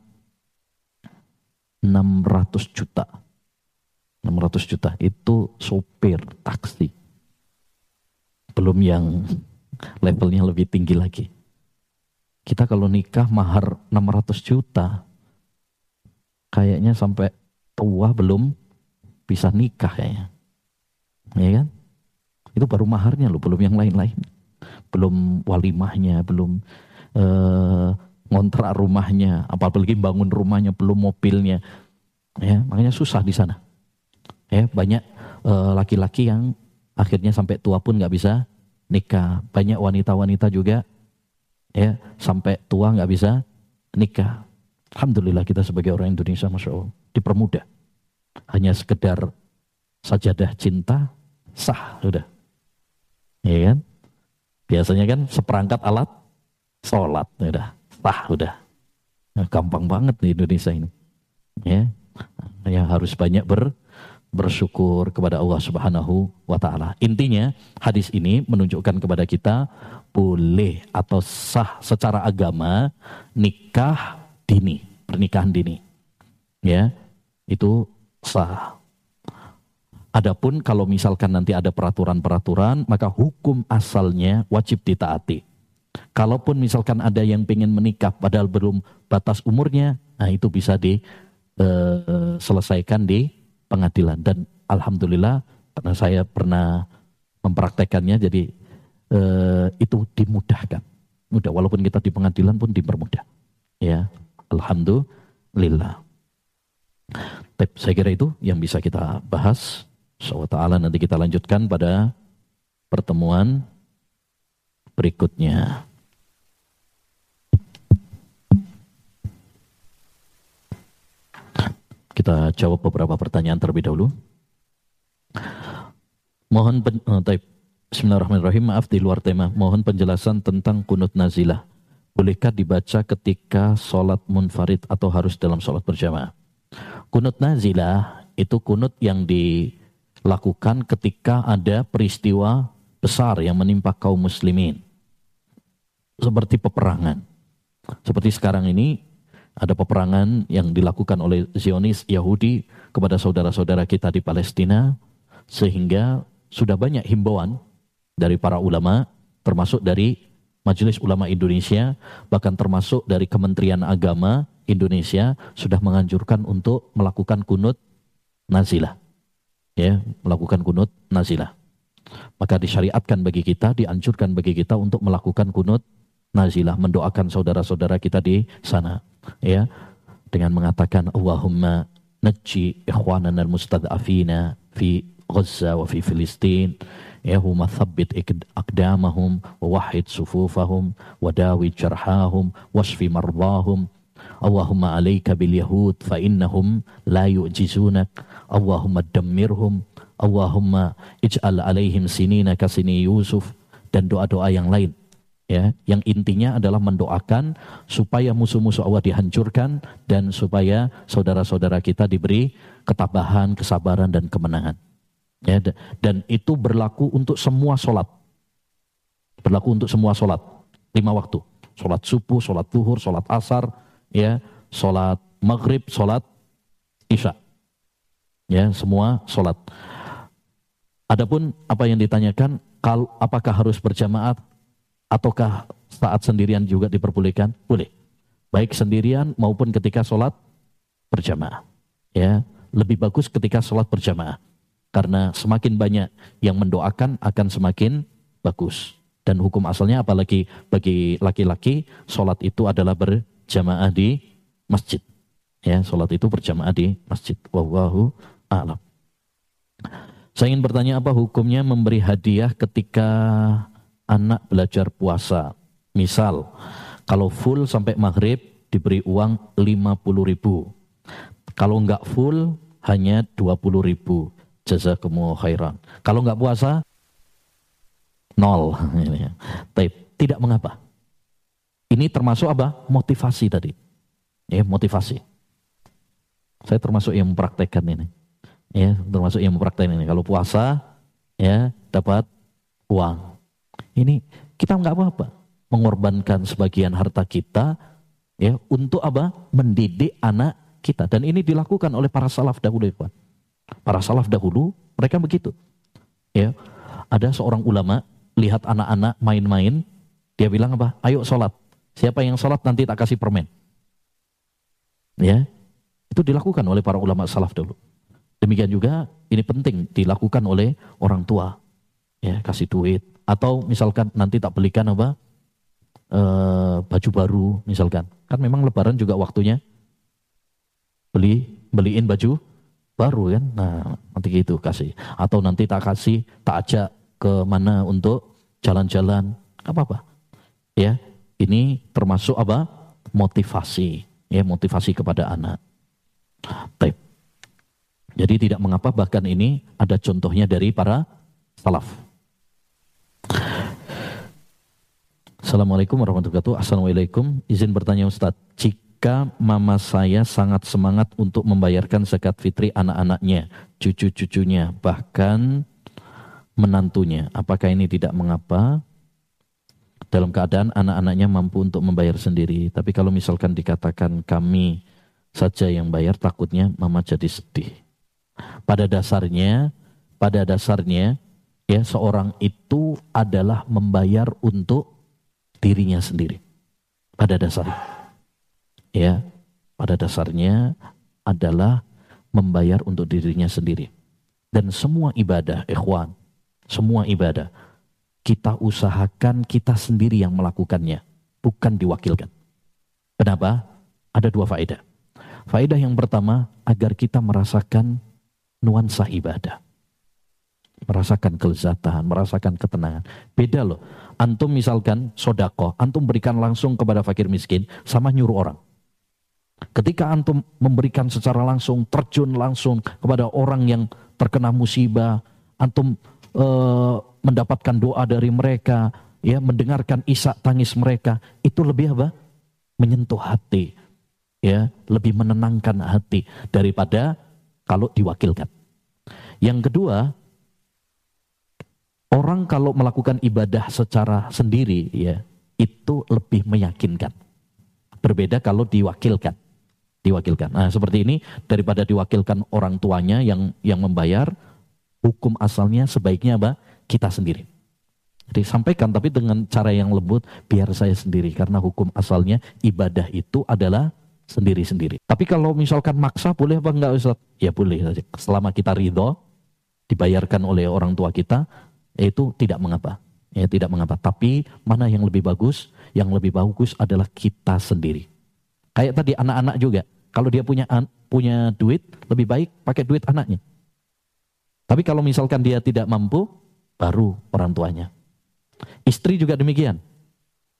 600 juta. 600 juta itu sopir taksi. Belum yang levelnya lebih tinggi lagi. Kita kalau nikah mahar 600 juta, kayaknya sampai tua belum bisa nikah kayaknya. Ya kan? Itu baru maharnya loh, belum yang lain-lain. belum walimahnya, belum eh, ngontrak rumahnya, apalagi bangun rumahnya, belum mobilnya. Ya, makanya susah di sana. Ya, banyak eh, laki-laki yang akhirnya sampai tua pun nggak bisa nikah. Banyak wanita-wanita juga ya sampai tua nggak bisa nikah. Alhamdulillah kita sebagai orang Indonesia, masya Allah, dipermudah. Hanya sekedar sajadah cinta sah sudah. Ya kan? Biasanya kan seperangkat alat sholat udah sah udah. Nah, gampang banget di Indonesia ini. Ya, ya harus banyak ber bersyukur kepada Allah Subhanahu wa taala. Intinya hadis ini menunjukkan kepada kita boleh atau sah secara agama nikah dini, pernikahan dini. Ya, itu sah. Adapun kalau misalkan nanti ada peraturan-peraturan, maka hukum asalnya wajib ditaati. Kalaupun misalkan ada yang pengen menikah padahal belum batas umurnya, nah itu bisa diselesaikan eh, di pengadilan. Dan alhamdulillah karena saya pernah mempraktekannya, jadi eh, itu dimudahkan. Mudah, walaupun kita di pengadilan pun dipermudah. Ya, alhamdulillah. Saya kira itu yang bisa kita bahas. SWT nanti kita lanjutkan pada pertemuan berikutnya. Kita jawab beberapa pertanyaan terlebih dahulu. Mohon pen, uh, Bismillahirrahmanirrahim. Maaf di luar tema. Mohon penjelasan tentang kunut nazilah. Bolehkah dibaca ketika sholat munfarid atau harus dalam sholat berjamaah? Kunut nazilah itu kunut yang di lakukan ketika ada peristiwa besar yang menimpa kaum muslimin. Seperti peperangan. Seperti sekarang ini ada peperangan yang dilakukan oleh Zionis Yahudi kepada saudara-saudara kita di Palestina sehingga sudah banyak himbauan dari para ulama termasuk dari Majelis Ulama Indonesia bahkan termasuk dari Kementerian Agama Indonesia sudah menganjurkan untuk melakukan kunut nazilah ya melakukan kunut nazilah. Maka disyariatkan bagi kita, dianjurkan bagi kita untuk melakukan kunut nazilah, mendoakan saudara-saudara kita di sana, ya, dengan mengatakan Allahumma najji ikhwanana al-mustad'afina fi Gaza wa fi Filistin. Ya huma thabbit aqdamahum wa wahid sufufahum wa dawi jarhahum wasfi mardahum. Allahumma alaika bil yahud fa innahum la yu'jizunak Allahumma dammirhum. Allahumma ij'al alaihim sinina kasini Yusuf. Dan doa-doa yang lain ya yang intinya adalah mendoakan supaya musuh-musuh Allah dihancurkan dan supaya saudara-saudara kita diberi ketabahan, kesabaran dan kemenangan. Ya dan itu berlaku untuk semua solat. Berlaku untuk semua solat lima waktu. Solat subuh, solat zuhur, solat asar, ya, solat maghrib, solat isya. Ya, semua solat. Adapun apa yang ditanyakan, apakah harus berjamaah ataukah saat sendirian juga diperbolehkan? Boleh. Baik sendirian maupun ketika sholat berjamaah. Ya, lebih bagus ketika sholat berjamaah. Karena semakin banyak yang mendoakan akan semakin bagus. Dan hukum asalnya apalagi bagi laki-laki, sholat itu adalah berjamaah di masjid. Ya, sholat itu berjamaah di masjid. Wallahu a'lam. Saya ingin bertanya apa hukumnya memberi hadiah ketika anak belajar puasa. Misal, kalau full sampai maghrib diberi uang 50 ribu. Kalau enggak full hanya 20 ribu. Jazakumullah khairan. Kalau enggak puasa, nol. Tidak mengapa. Ini termasuk apa? Motivasi tadi. Ya, motivasi. Saya termasuk yang mempraktekkan ini ya termasuk yang mempraktekkan ini. Kalau puasa ya dapat uang. Ini kita nggak apa-apa mengorbankan sebagian harta kita ya untuk apa? Mendidik anak kita dan ini dilakukan oleh para salaf dahulu ya, Para salaf dahulu mereka begitu. Ya. Ada seorang ulama lihat anak-anak main-main, dia bilang apa? Ayo sholat. Siapa yang sholat nanti tak kasih permen. Ya, itu dilakukan oleh para ulama salaf dahulu. Demikian juga ini penting dilakukan oleh orang tua. Ya, kasih duit, Atau misalkan nanti tak belikan apa? Eh, baju baru misalkan. Kan memang lebaran juga waktunya beli beliin baju baru kan. Nah, nanti gitu kasih. Atau nanti tak kasih, tak ajak ke mana untuk jalan-jalan. apa-apa. Ya, ini termasuk apa? Motivasi. Ya, motivasi kepada anak. Baik. Jadi tidak mengapa bahkan ini ada contohnya dari para salaf. Assalamualaikum warahmatullahi wabarakatuh. Assalamualaikum. Izin bertanya Ustadz. Jika mama saya sangat semangat untuk membayarkan zakat fitri anak-anaknya, cucu-cucunya, bahkan menantunya, apakah ini tidak mengapa? Dalam keadaan anak-anaknya mampu untuk membayar sendiri. Tapi kalau misalkan dikatakan kami saja yang bayar, takutnya mama jadi sedih. Pada dasarnya, pada dasarnya ya seorang itu adalah membayar untuk dirinya sendiri. Pada dasarnya. Ya, pada dasarnya adalah membayar untuk dirinya sendiri. Dan semua ibadah, ikhwan, semua ibadah kita usahakan kita sendiri yang melakukannya, bukan diwakilkan. Kenapa? Ada dua faedah. Faedah yang pertama, agar kita merasakan nuansa ibadah. Merasakan kelezatan, merasakan ketenangan. Beda loh. Antum misalkan sodako, antum berikan langsung kepada fakir miskin, sama nyuruh orang. Ketika antum memberikan secara langsung, terjun langsung kepada orang yang terkena musibah, antum e, mendapatkan doa dari mereka, ya mendengarkan isak tangis mereka, itu lebih apa? Menyentuh hati, ya lebih menenangkan hati daripada kalau diwakilkan. Yang kedua, orang kalau melakukan ibadah secara sendiri ya, itu lebih meyakinkan. Berbeda kalau diwakilkan. Diwakilkan. Nah, seperti ini daripada diwakilkan orang tuanya yang yang membayar, hukum asalnya sebaiknya apa? Kita sendiri. Jadi sampaikan tapi dengan cara yang lembut biar saya sendiri karena hukum asalnya ibadah itu adalah sendiri-sendiri. Tapi kalau misalkan maksa boleh apa enggak Ustaz? Ya boleh saja. Selama kita ridho, dibayarkan oleh orang tua kita, itu tidak mengapa. Ya tidak mengapa. Tapi mana yang lebih bagus? Yang lebih bagus adalah kita sendiri. Kayak tadi anak-anak juga. Kalau dia punya punya duit, lebih baik pakai duit anaknya. Tapi kalau misalkan dia tidak mampu, baru orang tuanya. Istri juga demikian.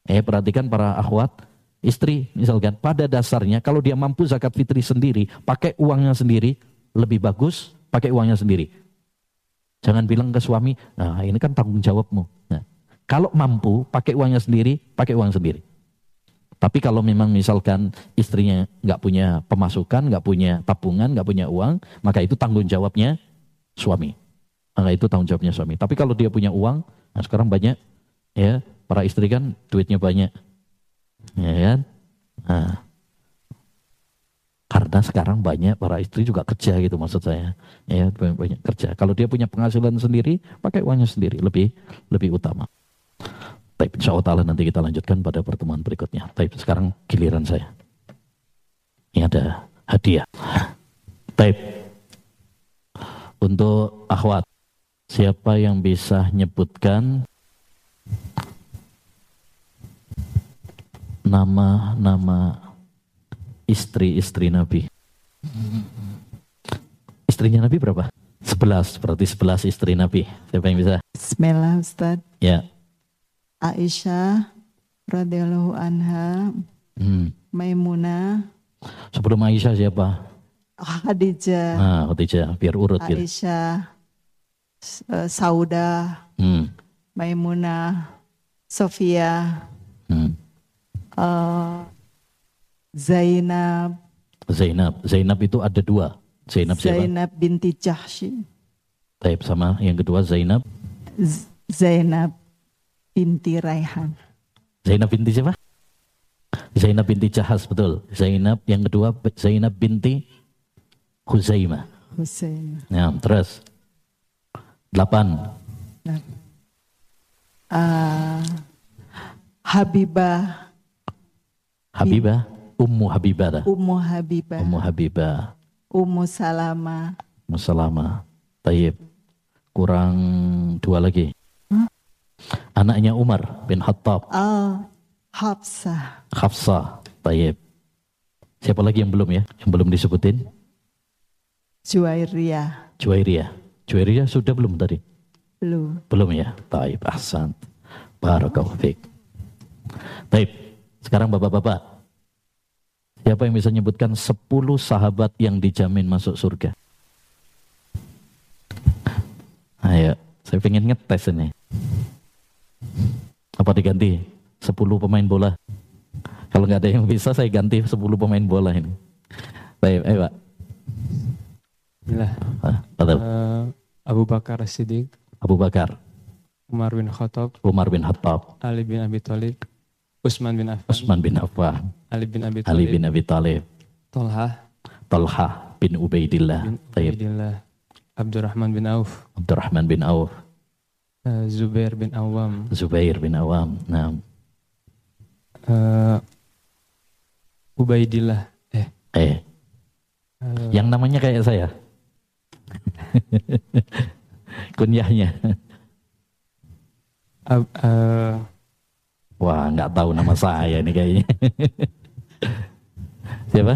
Eh perhatikan para akhwat, istri misalkan pada dasarnya kalau dia mampu zakat fitri sendiri, pakai uangnya sendiri, lebih bagus pakai uangnya sendiri. Jangan bilang ke suami, nah ini kan tanggung jawabmu. Nah, kalau mampu pakai uangnya sendiri, pakai uang sendiri. Tapi kalau memang misalkan istrinya nggak punya pemasukan, nggak punya tabungan, nggak punya uang, maka itu tanggung jawabnya suami. Maka itu tanggung jawabnya suami. Tapi kalau dia punya uang, nah sekarang banyak ya para istri kan duitnya banyak, Ya kan? Nah, karena sekarang banyak para istri juga kerja gitu maksud saya. Ya, banyak, banyak kerja. Kalau dia punya penghasilan sendiri, pakai uangnya sendiri lebih lebih utama. Tapi insya Allah nanti kita lanjutkan pada pertemuan berikutnya. Tapi sekarang giliran saya. Ini ada hadiah. Tape. Untuk akhwat, siapa yang bisa nyebutkan nama-nama istri-istri Nabi. Istrinya Nabi berapa? Sebelas, berarti sebelas istri Nabi. Siapa yang bisa? Bismillah Ustaz. Ya. Aisyah radhiyallahu anha. Hmm. Maimunah. Sebelum Aisyah siapa? Khadijah. Nah, Khadijah, biar urut Aisyah, gitu. Aisyah, Sauda, hmm. Maimunah, Sofia, hmm uh, Zainab. Zainab. Zainab itu ada dua. Zainab siapa? Zainab binti Jahsy. Taib sama yang kedua Zainab. Z Zainab binti Raihan. Zainab binti siapa? Zainab binti Jahas betul. Zainab yang kedua Zainab binti Huzaimah. Huzaimah. Ya, terus. Delapan. Uh, Habibah Habibah, Ummu Habibah. Ummu Habibah. Ummu Habibah. Ummu Salama. Ummu Salama. Tayyib. Kurang dua lagi. Huh? Anaknya Umar bin Khattab. Oh, Hafsah. Hafsah. Tayyib. Siapa lagi yang belum ya? Yang belum disebutin? Juwairiyah. Juwairiyah. Juwairiyah sudah belum tadi? Belum. Belum ya? Taib, ahsan. Barakallahu fiik. Taib. Sekarang bapak-bapak. Siapa yang bisa menyebutkan 10 sahabat yang dijamin masuk surga? Ayo, saya pengen ngetes ini. Apa diganti? 10 pemain bola. Kalau nggak ada yang bisa, saya ganti 10 pemain bola ini. Baik, ayo Pak. Bismillah. Ah. Eh, Abu Bakar Siddiq, Abu Bakar, Umar bin Khattab, Umar bin Khattab, Ali bin Abi Thalib, Utsman bin Affan, Utsman bin Affan, Ali bin Abi Ali Thalib, bin Abi Thalib, Tolha Talha bin Ubaidillah, bin Ubaidillah, Abdurrahman bin Auf, Abdurrahman bin Auf, eh, Zubair bin Awam, Zubair bin Awam, nah, eh, Ubaidillah, eh, eh, eh, yang namanya kayak saya. Kunyahnya. Ab- eh, Wah, nggak tahu nama saya nih kayaknya. Siapa?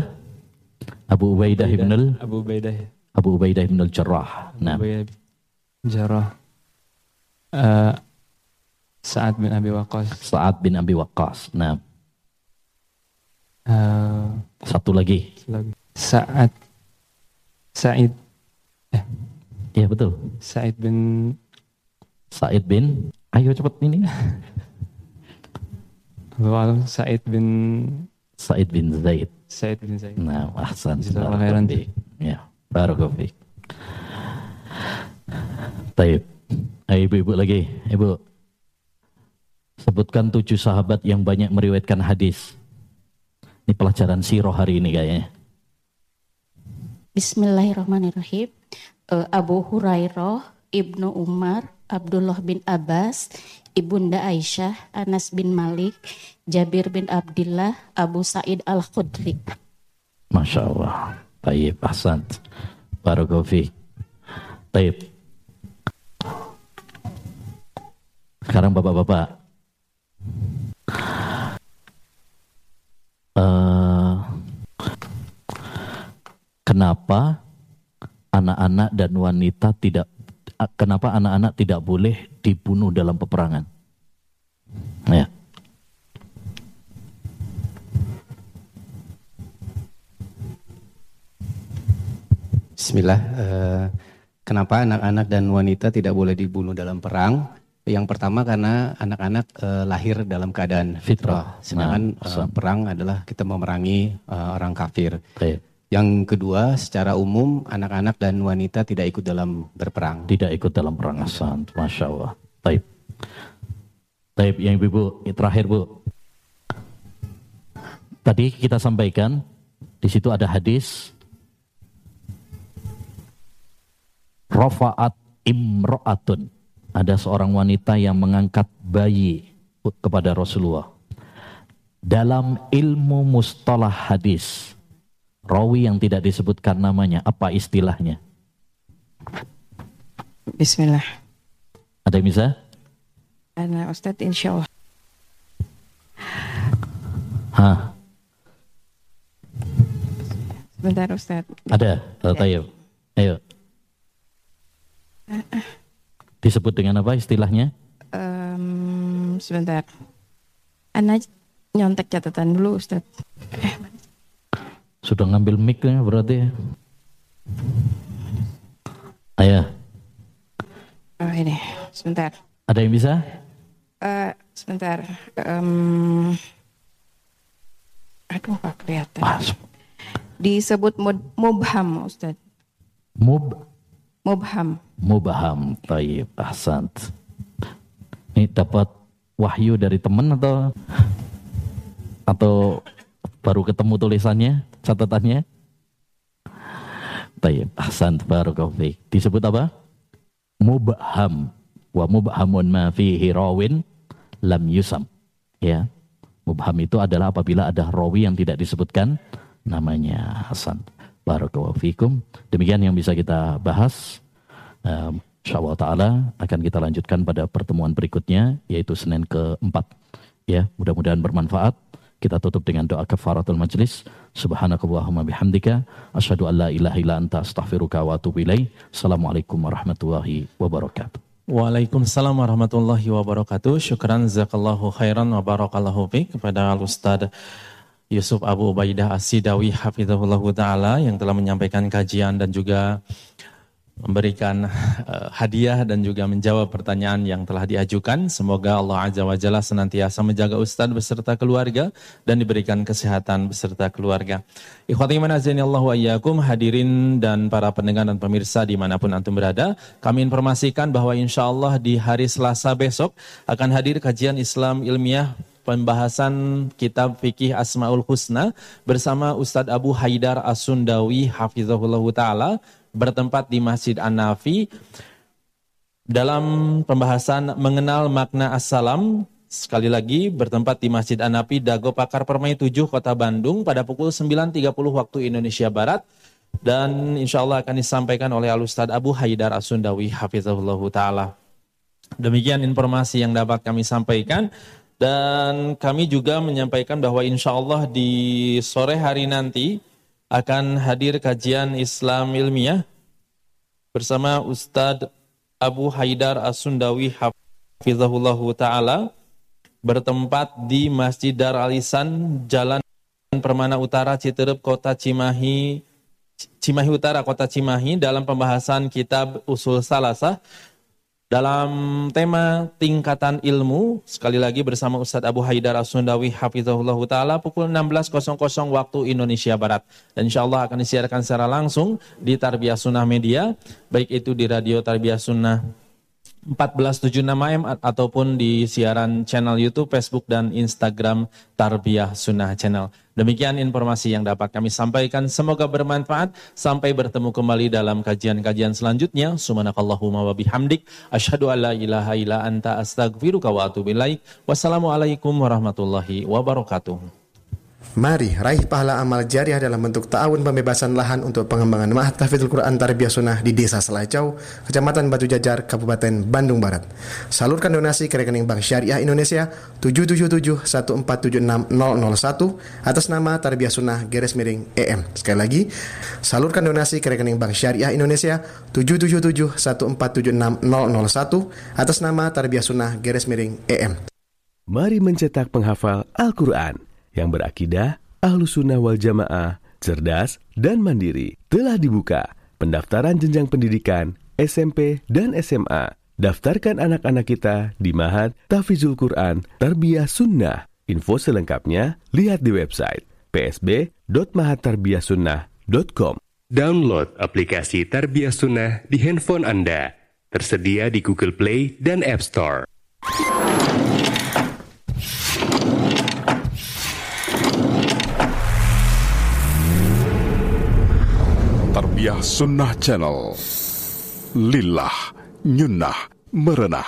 Abu Ubaidah ibn al Abu Ubaidah, Abu Ubaidah ibn al Jarrah. Nah, Abu Ubaidah bin Jarrah, Eh, Sa'ad bin Abi Waqqas, Sa'ad bin Abi Waqqas. Nah, eh, satu lagi. lagi. Sa'ad, Sa'id, Iya betul. Sa'id bin Sa'id bin Ayo cepet ini. Abu Sa'id bin Sa'id bin Zaid. Sa'id bin Zaid. Nah, ahsan. Jazakallah khairan. Ya, barakallahu fiik. Taib. Ayo ibu-ibu lagi. Ibu. Sebutkan tujuh sahabat yang banyak meriwayatkan hadis. Ini pelajaran sirah hari ini kayaknya. Bismillahirrahmanirrahim. Eh, Abu Hurairah, Ibnu Umar, Abdullah bin Abbas, Ibunda Aisyah, Anas bin Malik, Jabir bin Abdullah, Abu Sa'id Al-Khudri. Masya Allah. Taib. Barakallahu fiik. Taib. Sekarang bapak-bapak. Eh, kenapa anak-anak dan wanita tidak kenapa anak-anak tidak boleh dibunuh dalam peperangan? Ya. Bismillah. eh, kenapa anak-anak dan wanita tidak boleh dibunuh dalam perang? Yang pertama karena anak-anak eh, lahir dalam keadaan Fitrah. sedangkan Nah, eh, perang adalah kita memerangi orang kafir. Taib. Yang kedua, secara umum anak-anak dan wanita tidak ikut dalam berperang. tidak ikut dalam perang Hasan. Masya Allah. Taib. Taib yang ibu, ibu terakhir bu. Tadi kita sampaikan di situ ada hadis Rafa'at imro'atun. Ada seorang wanita yang mengangkat bayi kepada Rasulullah. Dalam ilmu mustalah hadis, rawi yang tidak disebutkan namanya, apa istilahnya? Bismillah. Ada yang bisa? Ana Ustadz insya Allah. Hah, Sebentar Ustadz. ada. Oh, Tayyib. Ayo. Disebut dengan apa istilahnya? Em, sebentar. Ana nyontek catatan dulu Ustadz. Sudah ngambil mic ya berarti. Ayo, Oh ini, sebentar. ada yang bisa? Eh, sebentar. Em, aduh nggak kelihatan. Ah, Disebut mubham Ustadz. mub Mubham. mubaham. Tayyib. Ahsant. Ini dapat wahyu dari teman atau atau baru ketemu tulisannya, catatannya? Tayyib. Ahsant. Barakallahu. Disebut apa? Mubham. Wa mubhamun ma fihi rawin lam yusam. Ya. Mubham itu adalah apabila ada rawi yang tidak disebutkan namanya Hasan. Barakallahu. Demikian yang bisa kita bahas. Eh, Insyaallah taala akan kita lanjutkan pada pertemuan berikutnya yaitu Senin keempat. Ya, mudah-mudahan bermanfaat. Kita tutup dengan doa kafaratul majlis. Subhanakallahumma bihamdika asyhadu an la ilaha illa anta astaghfiruka wa atubu ilaik. Assalamualaikum warahmatullahi wabarakatuh. Waalaikumsalam warahmatullahi wabarakatuh. Syukran zakallahu khairan wa barakallahu fiik kepada Al Ustaz Yusuf Abu Ubaidah As-Sidawi hafizahullah taala yang telah menyampaikan kajian dan juga memberikan uh, hadiah dan juga menjawab pertanyaan yang telah diajukan. Semoga Allah Azza wa Jalla senantiasa menjaga Ustadz beserta keluarga dan diberikan kesehatan beserta keluarga. Ikhwati Allah wa iyyakum hadirin dan para pendengar dan pemirsa di mana pun antum berada. Kami informasikan bahwa insya Allah di hari Selasa besok akan hadir kajian Islam ilmiah pembahasan kitab fikih Asmaul Husna bersama Ustadz Abu Haidar As-Sundawi hafizahullah taala bertempat di Masjid An-Nafi dalam pembahasan mengenal makna assalam. Sekali lagi bertempat di Masjid An-Nafi Dago Pakar Permai 7 Kota Bandung pada pukul 9.30 waktu Indonesia Barat. Dan insya Allah akan disampaikan oleh Al Ustadz Abu Haidar As-Sundawi Hafizahullah Ta'ala. Demikian informasi yang dapat kami sampaikan. Dan kami juga menyampaikan bahwa insya Allah di sore hari nanti akan hadir kajian Islam ilmiah bersama Ustadz Abu Haidar As-Sundawi Hafizahullahu Ta'ala bertempat di Masjid Dar Alisan Jalan Permana Utara Citerep Kota Cimahi Cimahi Utara Kota Cimahi dalam pembahasan kitab Usul Salasah dalam tema tingkatan ilmu sekali lagi bersama Ustadz Abu Haidar As-Sundawi Hafizahullah Ta'ala pukul 16.00 waktu Indonesia Barat dan insya Allah akan disiarkan secara langsung di Tarbiyah Sunnah Media baik itu di Radio Tarbiyah Sunnah 1476 AM ataupun di siaran channel YouTube, Facebook, dan Instagram Tarbiyah Sunnah Channel. Demikian informasi yang dapat kami sampaikan. Semoga bermanfaat. Sampai bertemu kembali dalam kajian-kajian selanjutnya. Subhanakallahumma wa bihamdik. Asyhadu an la ilaha illa anta astagfiruka wa atubu Wassalamualaikum warahmatullahi wabarakatuh. Mari raih pahala amal jariah dalam bentuk ta'awun pembebasan lahan untuk pengembangan Ma'had Tahfidzul Quran Tarbiyah Sunnah di Desa Selacau, Kecamatan Batu Jajar, Kabupaten Bandung Barat. Salurkan donasi ke rekening Bank Syariah Indonesia 77714760001 atas nama Tarbiyah Sunnah garis miring EM. Sekali lagi, salurkan donasi ke rekening Bank Syariah Indonesia 77714760001 atas nama Tarbiyah Sunnah garis miring EM. Mari mencetak penghafal Al-Quran yang berakidah, ahlu sunnah wal jamaah, cerdas, dan mandiri. Telah dibuka pendaftaran jenjang pendidikan SMP dan SMA. Daftarkan anak-anak kita di Mahat Tafizul Quran Tarbiyah Sunnah. Info selengkapnya lihat di website psb.mahattarbiyahsunnah.com. Download aplikasi Tarbiyah Sunnah di handphone Anda. Tersedia di Google Play dan App Store. Tarbiyah Sunnah Channel. Lillah, nyunnah, merenah.